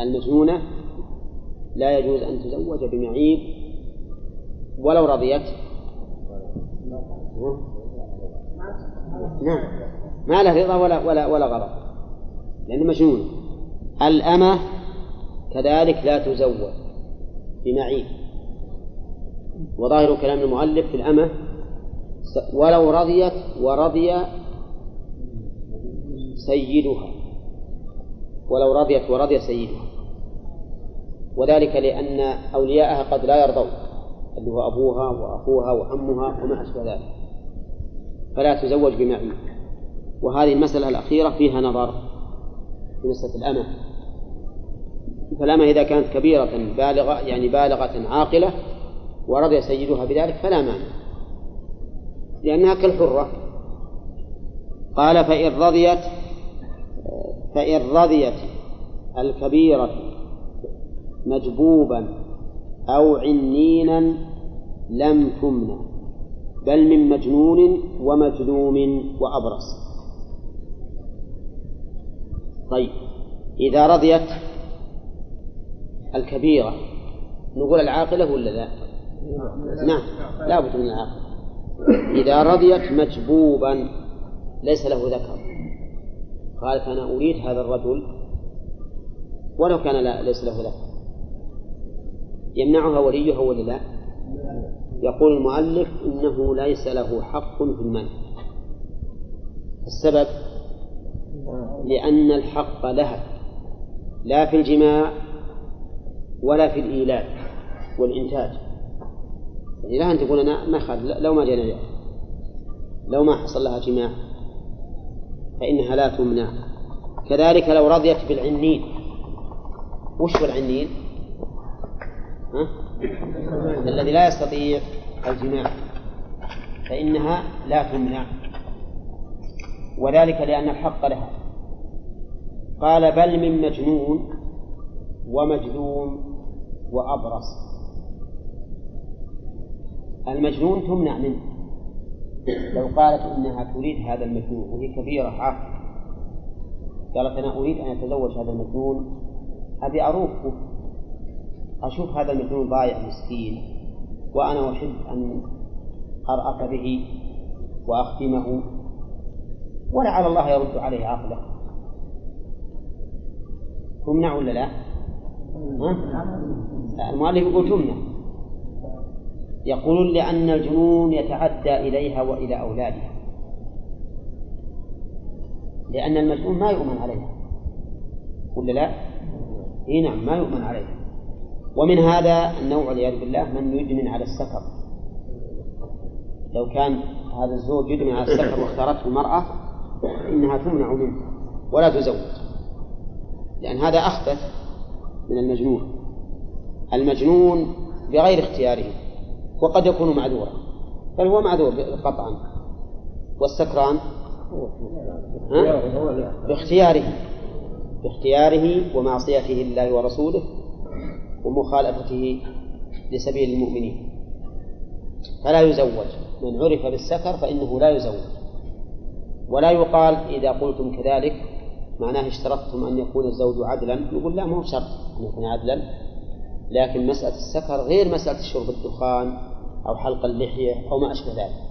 المجنونة لا يجوز أن تزوج بمعيب ولو رضيت. نعم. ما له رضا ولا ولا ولا غرض. لأنه مجنون الأمة كذلك لا تزوج بمعيب. وظاهر كلام المؤلف في الأمة ولو رضيت ورضي سيدها. ولو رضيت ورضي سيدها. وذلك لأن أولياءها قد لا يرضون اللي هو أبوها وأخوها وعمها وما أشبه ذلك. فلا تزوج بمعيب وهذه المسألة الأخيرة فيها نظر في مسألة الأمة. فالأمة إذا كانت كبيرة بالغة يعني بالغة عاقلة ورضي سيدها بذلك فلا مانع. لأنها كالحرة. قال فإن رضيت فإن رضيت الكبيرة مجبوبا أو عنينا لم تمنع بل من مجنون ومجذوم وأبرص. طيب إذا رضيت الكبيرة نقول العاقلة ولا لا؟ نعم. لا بد من العاقلة إذا رضيت مجبوبا ليس له ذكر. قالت أنا أريد هذا الرجل ولو كان لا ليس له ذكر. يمنعها وليها ولا لا؟ يقول المؤلف إنه ليس له حق في المنع. السبب لأن الحق لها لا في الجماع ولا في الإيلاء والإنتاج. يعني لها أن تقول أنا ما خذ لو ما جانا لو ما حصل لها جماع فإنها لا تمنع. كذلك لو رضيت بالعنين. وش هو العنين؟ ها؟ الذي لا يستطيع الجماع. فإنها لا تمنع. وذلك لأن الحق لها. قال بل من مجنون ومجذوم وأبرص. المجنون تمنع منه. لو قالت إنها تريد هذا المجنون وهي كبيرة عاقلة قالت أنا أريد أن أتزوج هذا المجنون. أبي أروفه أشوف هذا المجنون ضايع مسكين وأنا أحب أن أرأف به وأختمه. ولعل الله يرد عليه عقله. تمنع ولا لا؟ ها؟ المؤلف يقول تمنع. يقولون لأن الجنون يتعدى إليها وإلى أولادها. لأن المجنون ما يؤمن عليها. ولا لا؟ إي نعم ما يؤمن عليها. ومن هذا النوع والعياذ بالله من يدمن على السكر لو كان هذا الزوج يدمن على السكر واختارته المرأة فإنها تمنع منه ولا تزوج. لأن هذا أخبث من المجنون. المجنون بغير اختياره. وقد يكون معذورا. بل هو معذور قطعا. والسكران؟ باختياره باختياره ومعصيته لله ورسوله ومخالفته لسبيل المؤمنين. فلا يزوج. من عرف بالسكر فإنه لا يزوج. ولا يقال إذا قلتم كذلك معناه اشترطتم أن يكون الزوج عدلا. نقول لا مو شرط أن يكون عدلا. لكن مسألة السكر غير مسألة شرب الدخان أو حلق اللحية أو ما أشبه ذلك.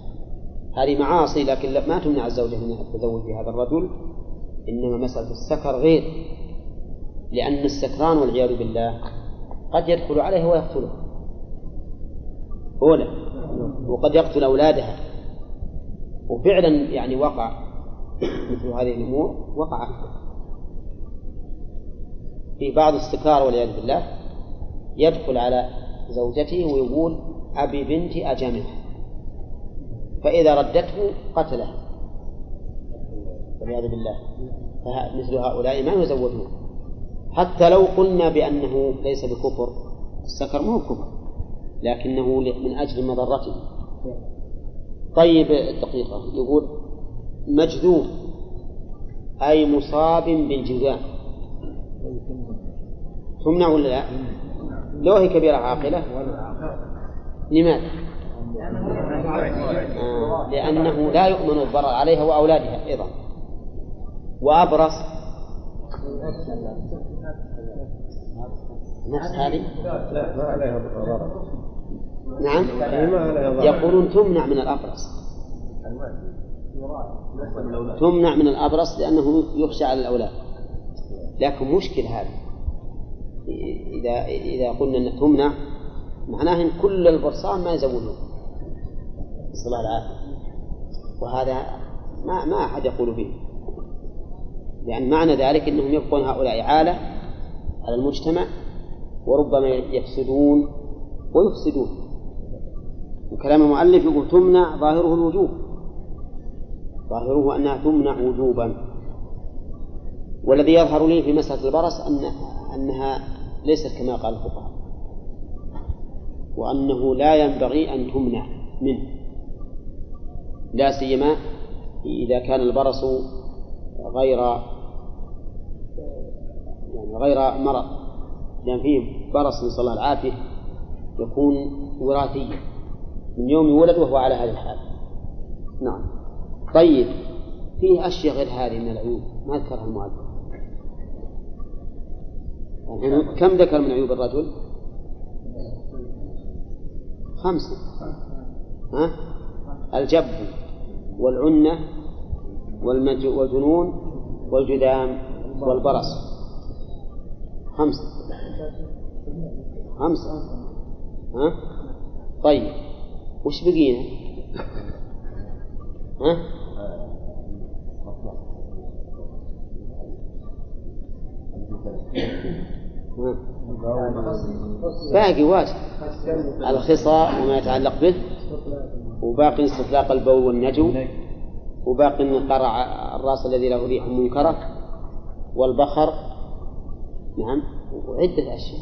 هذه معاصي لكن ما تمنع الزوجة من التزوج بهذا الرجل. إنما مسألة السكر غير لأن السكران والعياذ بالله قد يدخل عليه ويقتله. أولى وقد يقتل أولادها. وفعلا يعني وقع مثل هذه الأمور وقع. في بعض السكار والعياذ بالله يدخل على زوجته ويقول أبي بنتي أجامعها فإذا ردته قتله. والعياذ بالله. فمثل هؤلاء ما يزوجون. حتى لو قلنا بأنه ليس بكفر السكر ما هو كفر لكنه من أجل مضرته طيب دقيقة يقول مجذوب أي مصاب بالجذام تمنع ولا لا؟ لو هي كبيرة عاقلة. لماذا؟ لأنه لا يؤمن الضرر عليها وأولادها أيضا. وأبرص نفس هذه؟ ما عليها ضرر نعم. يقولون تمنع من الأبرص تمنع من الأبرص لأنه يخشى على الأولاد. لكن مشكل هذا إذا إذا قلنا أن تمنع معناه كل البرصان ما يزوجون نسأل الله العافية وهذا ما ما أحد يقول به. لأن معنى ذلك أنهم يبقون هؤلاء عالة على المجتمع وربما يفسدون ويفسدون. وكلام المؤلف يقول تمنع ظاهره الوجوب. ظاهره أنها تمنع وجوبا. والذي يظهر لي في مسألة البرص أن أنها ليست كما قال الفقهاء. وأنه لا ينبغي أن تمنع منه. لا سيما إذا كان البرص غير يعني غير مرض. لأن فيه برص نسأل الله العافية يكون وراثيا. من يوم يولد وهو على هذه الحال. نعم. طيب. فيه أشياء غير هذه من العيوب. ما ذكرها المؤلف. يعني كم ذكر من عيوب الرجل؟ خمسة ها؟ الجب والعنة. والجنون والجذام والبرص خمسة خمسة ها؟ طيب وش بقينا؟ ها؟ باقي واجب. الخصاء وما يتعلق به وباقي استطلاق البول والنجو وباقي قرع الراس الذي له ريح منكرة والبخر. نعم. وعدة أشياء.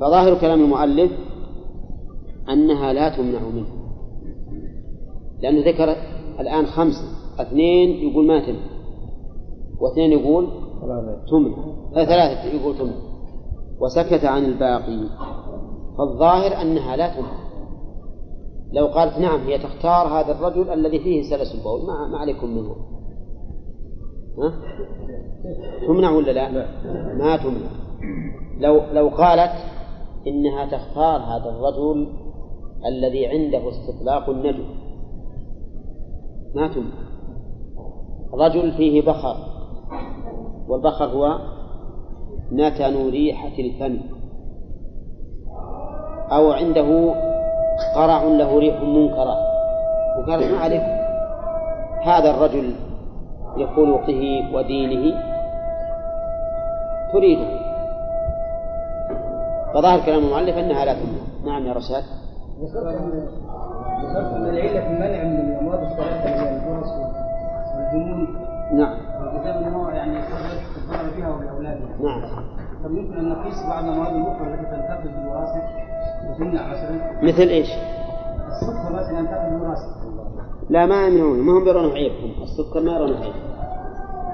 فظاهر كلام المؤلف أنها لا تمنع منه. لأنه ذكر الآن خمسة اثنين يقول ما تمنع واثنين يقول تمنع. ثلاثة يقول تمنع. وسكت عن الباقي. فالظاهر أنها لا تمنع لو قالت نعم هي تختار هذا الرجل الذي فيه سلس البول. ما, ما عليكم منه. ها؟ تمنع ولا لا؟ ما تمنع. لو لو قالت إنها تختار هذا الرجل الذي عنده استطلاق النجم. ما تمنع. رجل فيه بخر. والبخر هو نتن ريحة الفم. أو عنده قرع له ريح منكرة. وقالت ما عليك؟ هذا الرجل لخلقه ودينه تريده. فظاهر كلام المؤلف أنها لا تمنع. نعم يا رشاد. ذكرت ان العله في المنع من الامراض الثلاثه اللي هي البرص والجنون نعم. نعم. طب يمكن أن نقيس بعض الامراض الأخرى التي تنتقل بالوراثه وتمنع مثلا مثل إيش؟ السكر مثلا ينتقل بالوراثه لا ما يمنعون ما هم يرون عيبهم. السكر ما يرون عيب.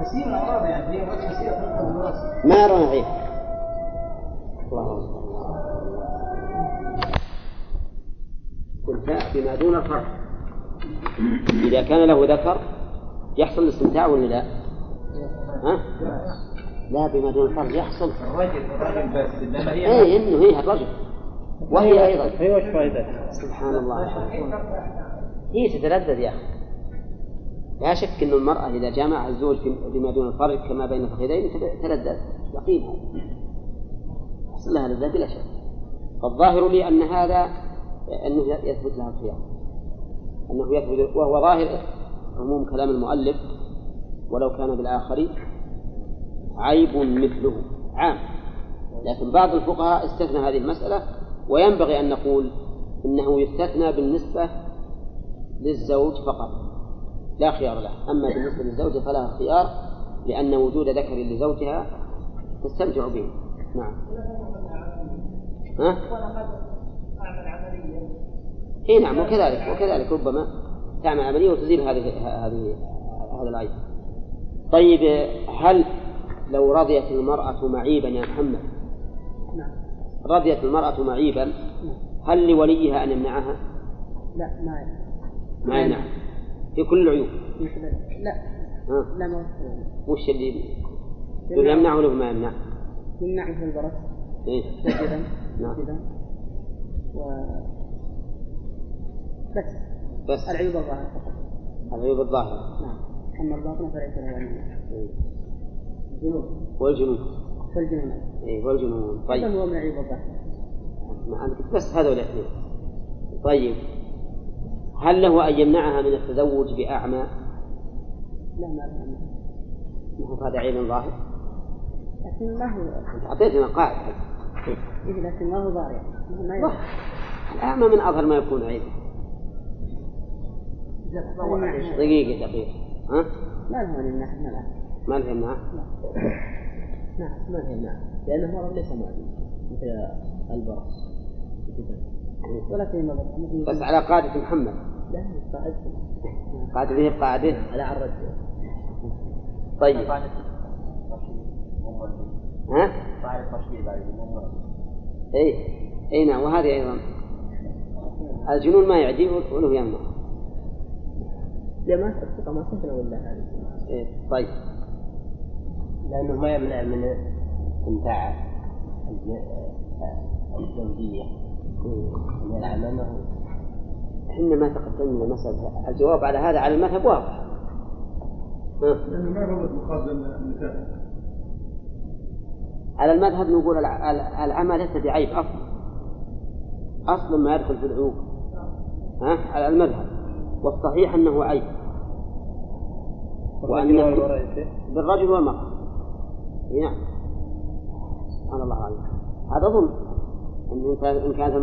كثير من الامراض يعني. هي امراض كثيره تنتقل بالوراثه ما يرون عيب. الله أكبر. استمتاع بما دون الفرق إذا كان له ذكر يحصل الاستمتاع ولا لا؟ ها؟ لا بما دون الفرق يحصل. الرجل الرجل بس إنما هي اي إنه هي الرجل. وهي أيضا. هي وش فائدتها؟ سبحان الله. هي تتلذذ يا أخي. لا شك ان المرأة إذا جامعها الزوج في- بما دون الفرج كما بين الفخذين تل- تلذذ يقين. يحصل لها لذة بلا شك. فالظاهر لي أن هذا أنه يثبت لها الخيار. أنه يثبت وهو ظاهر عموم كلام المؤلف ولو كان بالاخر عيب مثله عام. لكن بعض الفقهاء استثنى هذه المسألة وينبغي أن نقول إنه يستثنى بالنسبة للزوج فقط. لا خيار له. أما بالنسبة للزوجة فلها خيار لأن وجود ذكر لزوجها تستمتع به. نعم. ها؟ إي نعم وكذلك وكذلك ربما تعمل عملية وتزيل هذه هذه هذا العيب. طيب هل لو رضيت المرأة معيبا يا محمد. نعم. رضيت المرأة معيبا هل لوليها أن يمنعها؟ لا ما يمنع. ما يمنع. في كل العيوب. لا. ها؟ لا ما. وش اللي يقول يمنع ولا ما يمنع؟ يمنع مثل البرص إيه؟ نعم. و بس. بس. العيوب الظاهرة فقط. العيوب الظاهرة. نعم. أما الباطنة فليس لها والجنون. والجنون. إيه والجنون. طيب. هو من الظاهرة ما قلت بس هذول الاثنين طيب. هل له أن يمنعها من التزوج بأعمى؟ لا ما ما هو هذا عيب ظاهر؟ لكن ما هو. أنت أعطيتنا قاعدة إيه لكن ما هو يضر. الأعمى من أظهر ما يكون عيب. دقيقة دقيقة. ها؟ ما له من الآن ما له يمنع نعم ما له يمنع لأن المرض ليس معدي مثل البرص. ولكن بس على قاعدة محمد. لا قاعد قاعدة ذي بقاعدة على عرج طيب. ها؟ اي اي نعم. وهذه أيضا. الجنون ما يعدي وله يمنع. لا ما الثقة ما سهلة ولا هذه. إيه. طيب. لأنه ما يمنع من استمتاع الج- الزوجية. من العمى ما هو إحنا ما تقدمنا المسألة الجواب على هذا على المذهب واضح. ها؟ لأنه ما ربط مقابل النكاح. على المذهب نقول الع- الع- العمى ليس بعيب أصلا. أصلا ما يدخل في العيوب ها؟ على المذهب. والصحيح أنه عيب. وأن بالرجل والمرأة. نعم. سبحان الله العظيم. هذا ظلم. إن كان إن كانت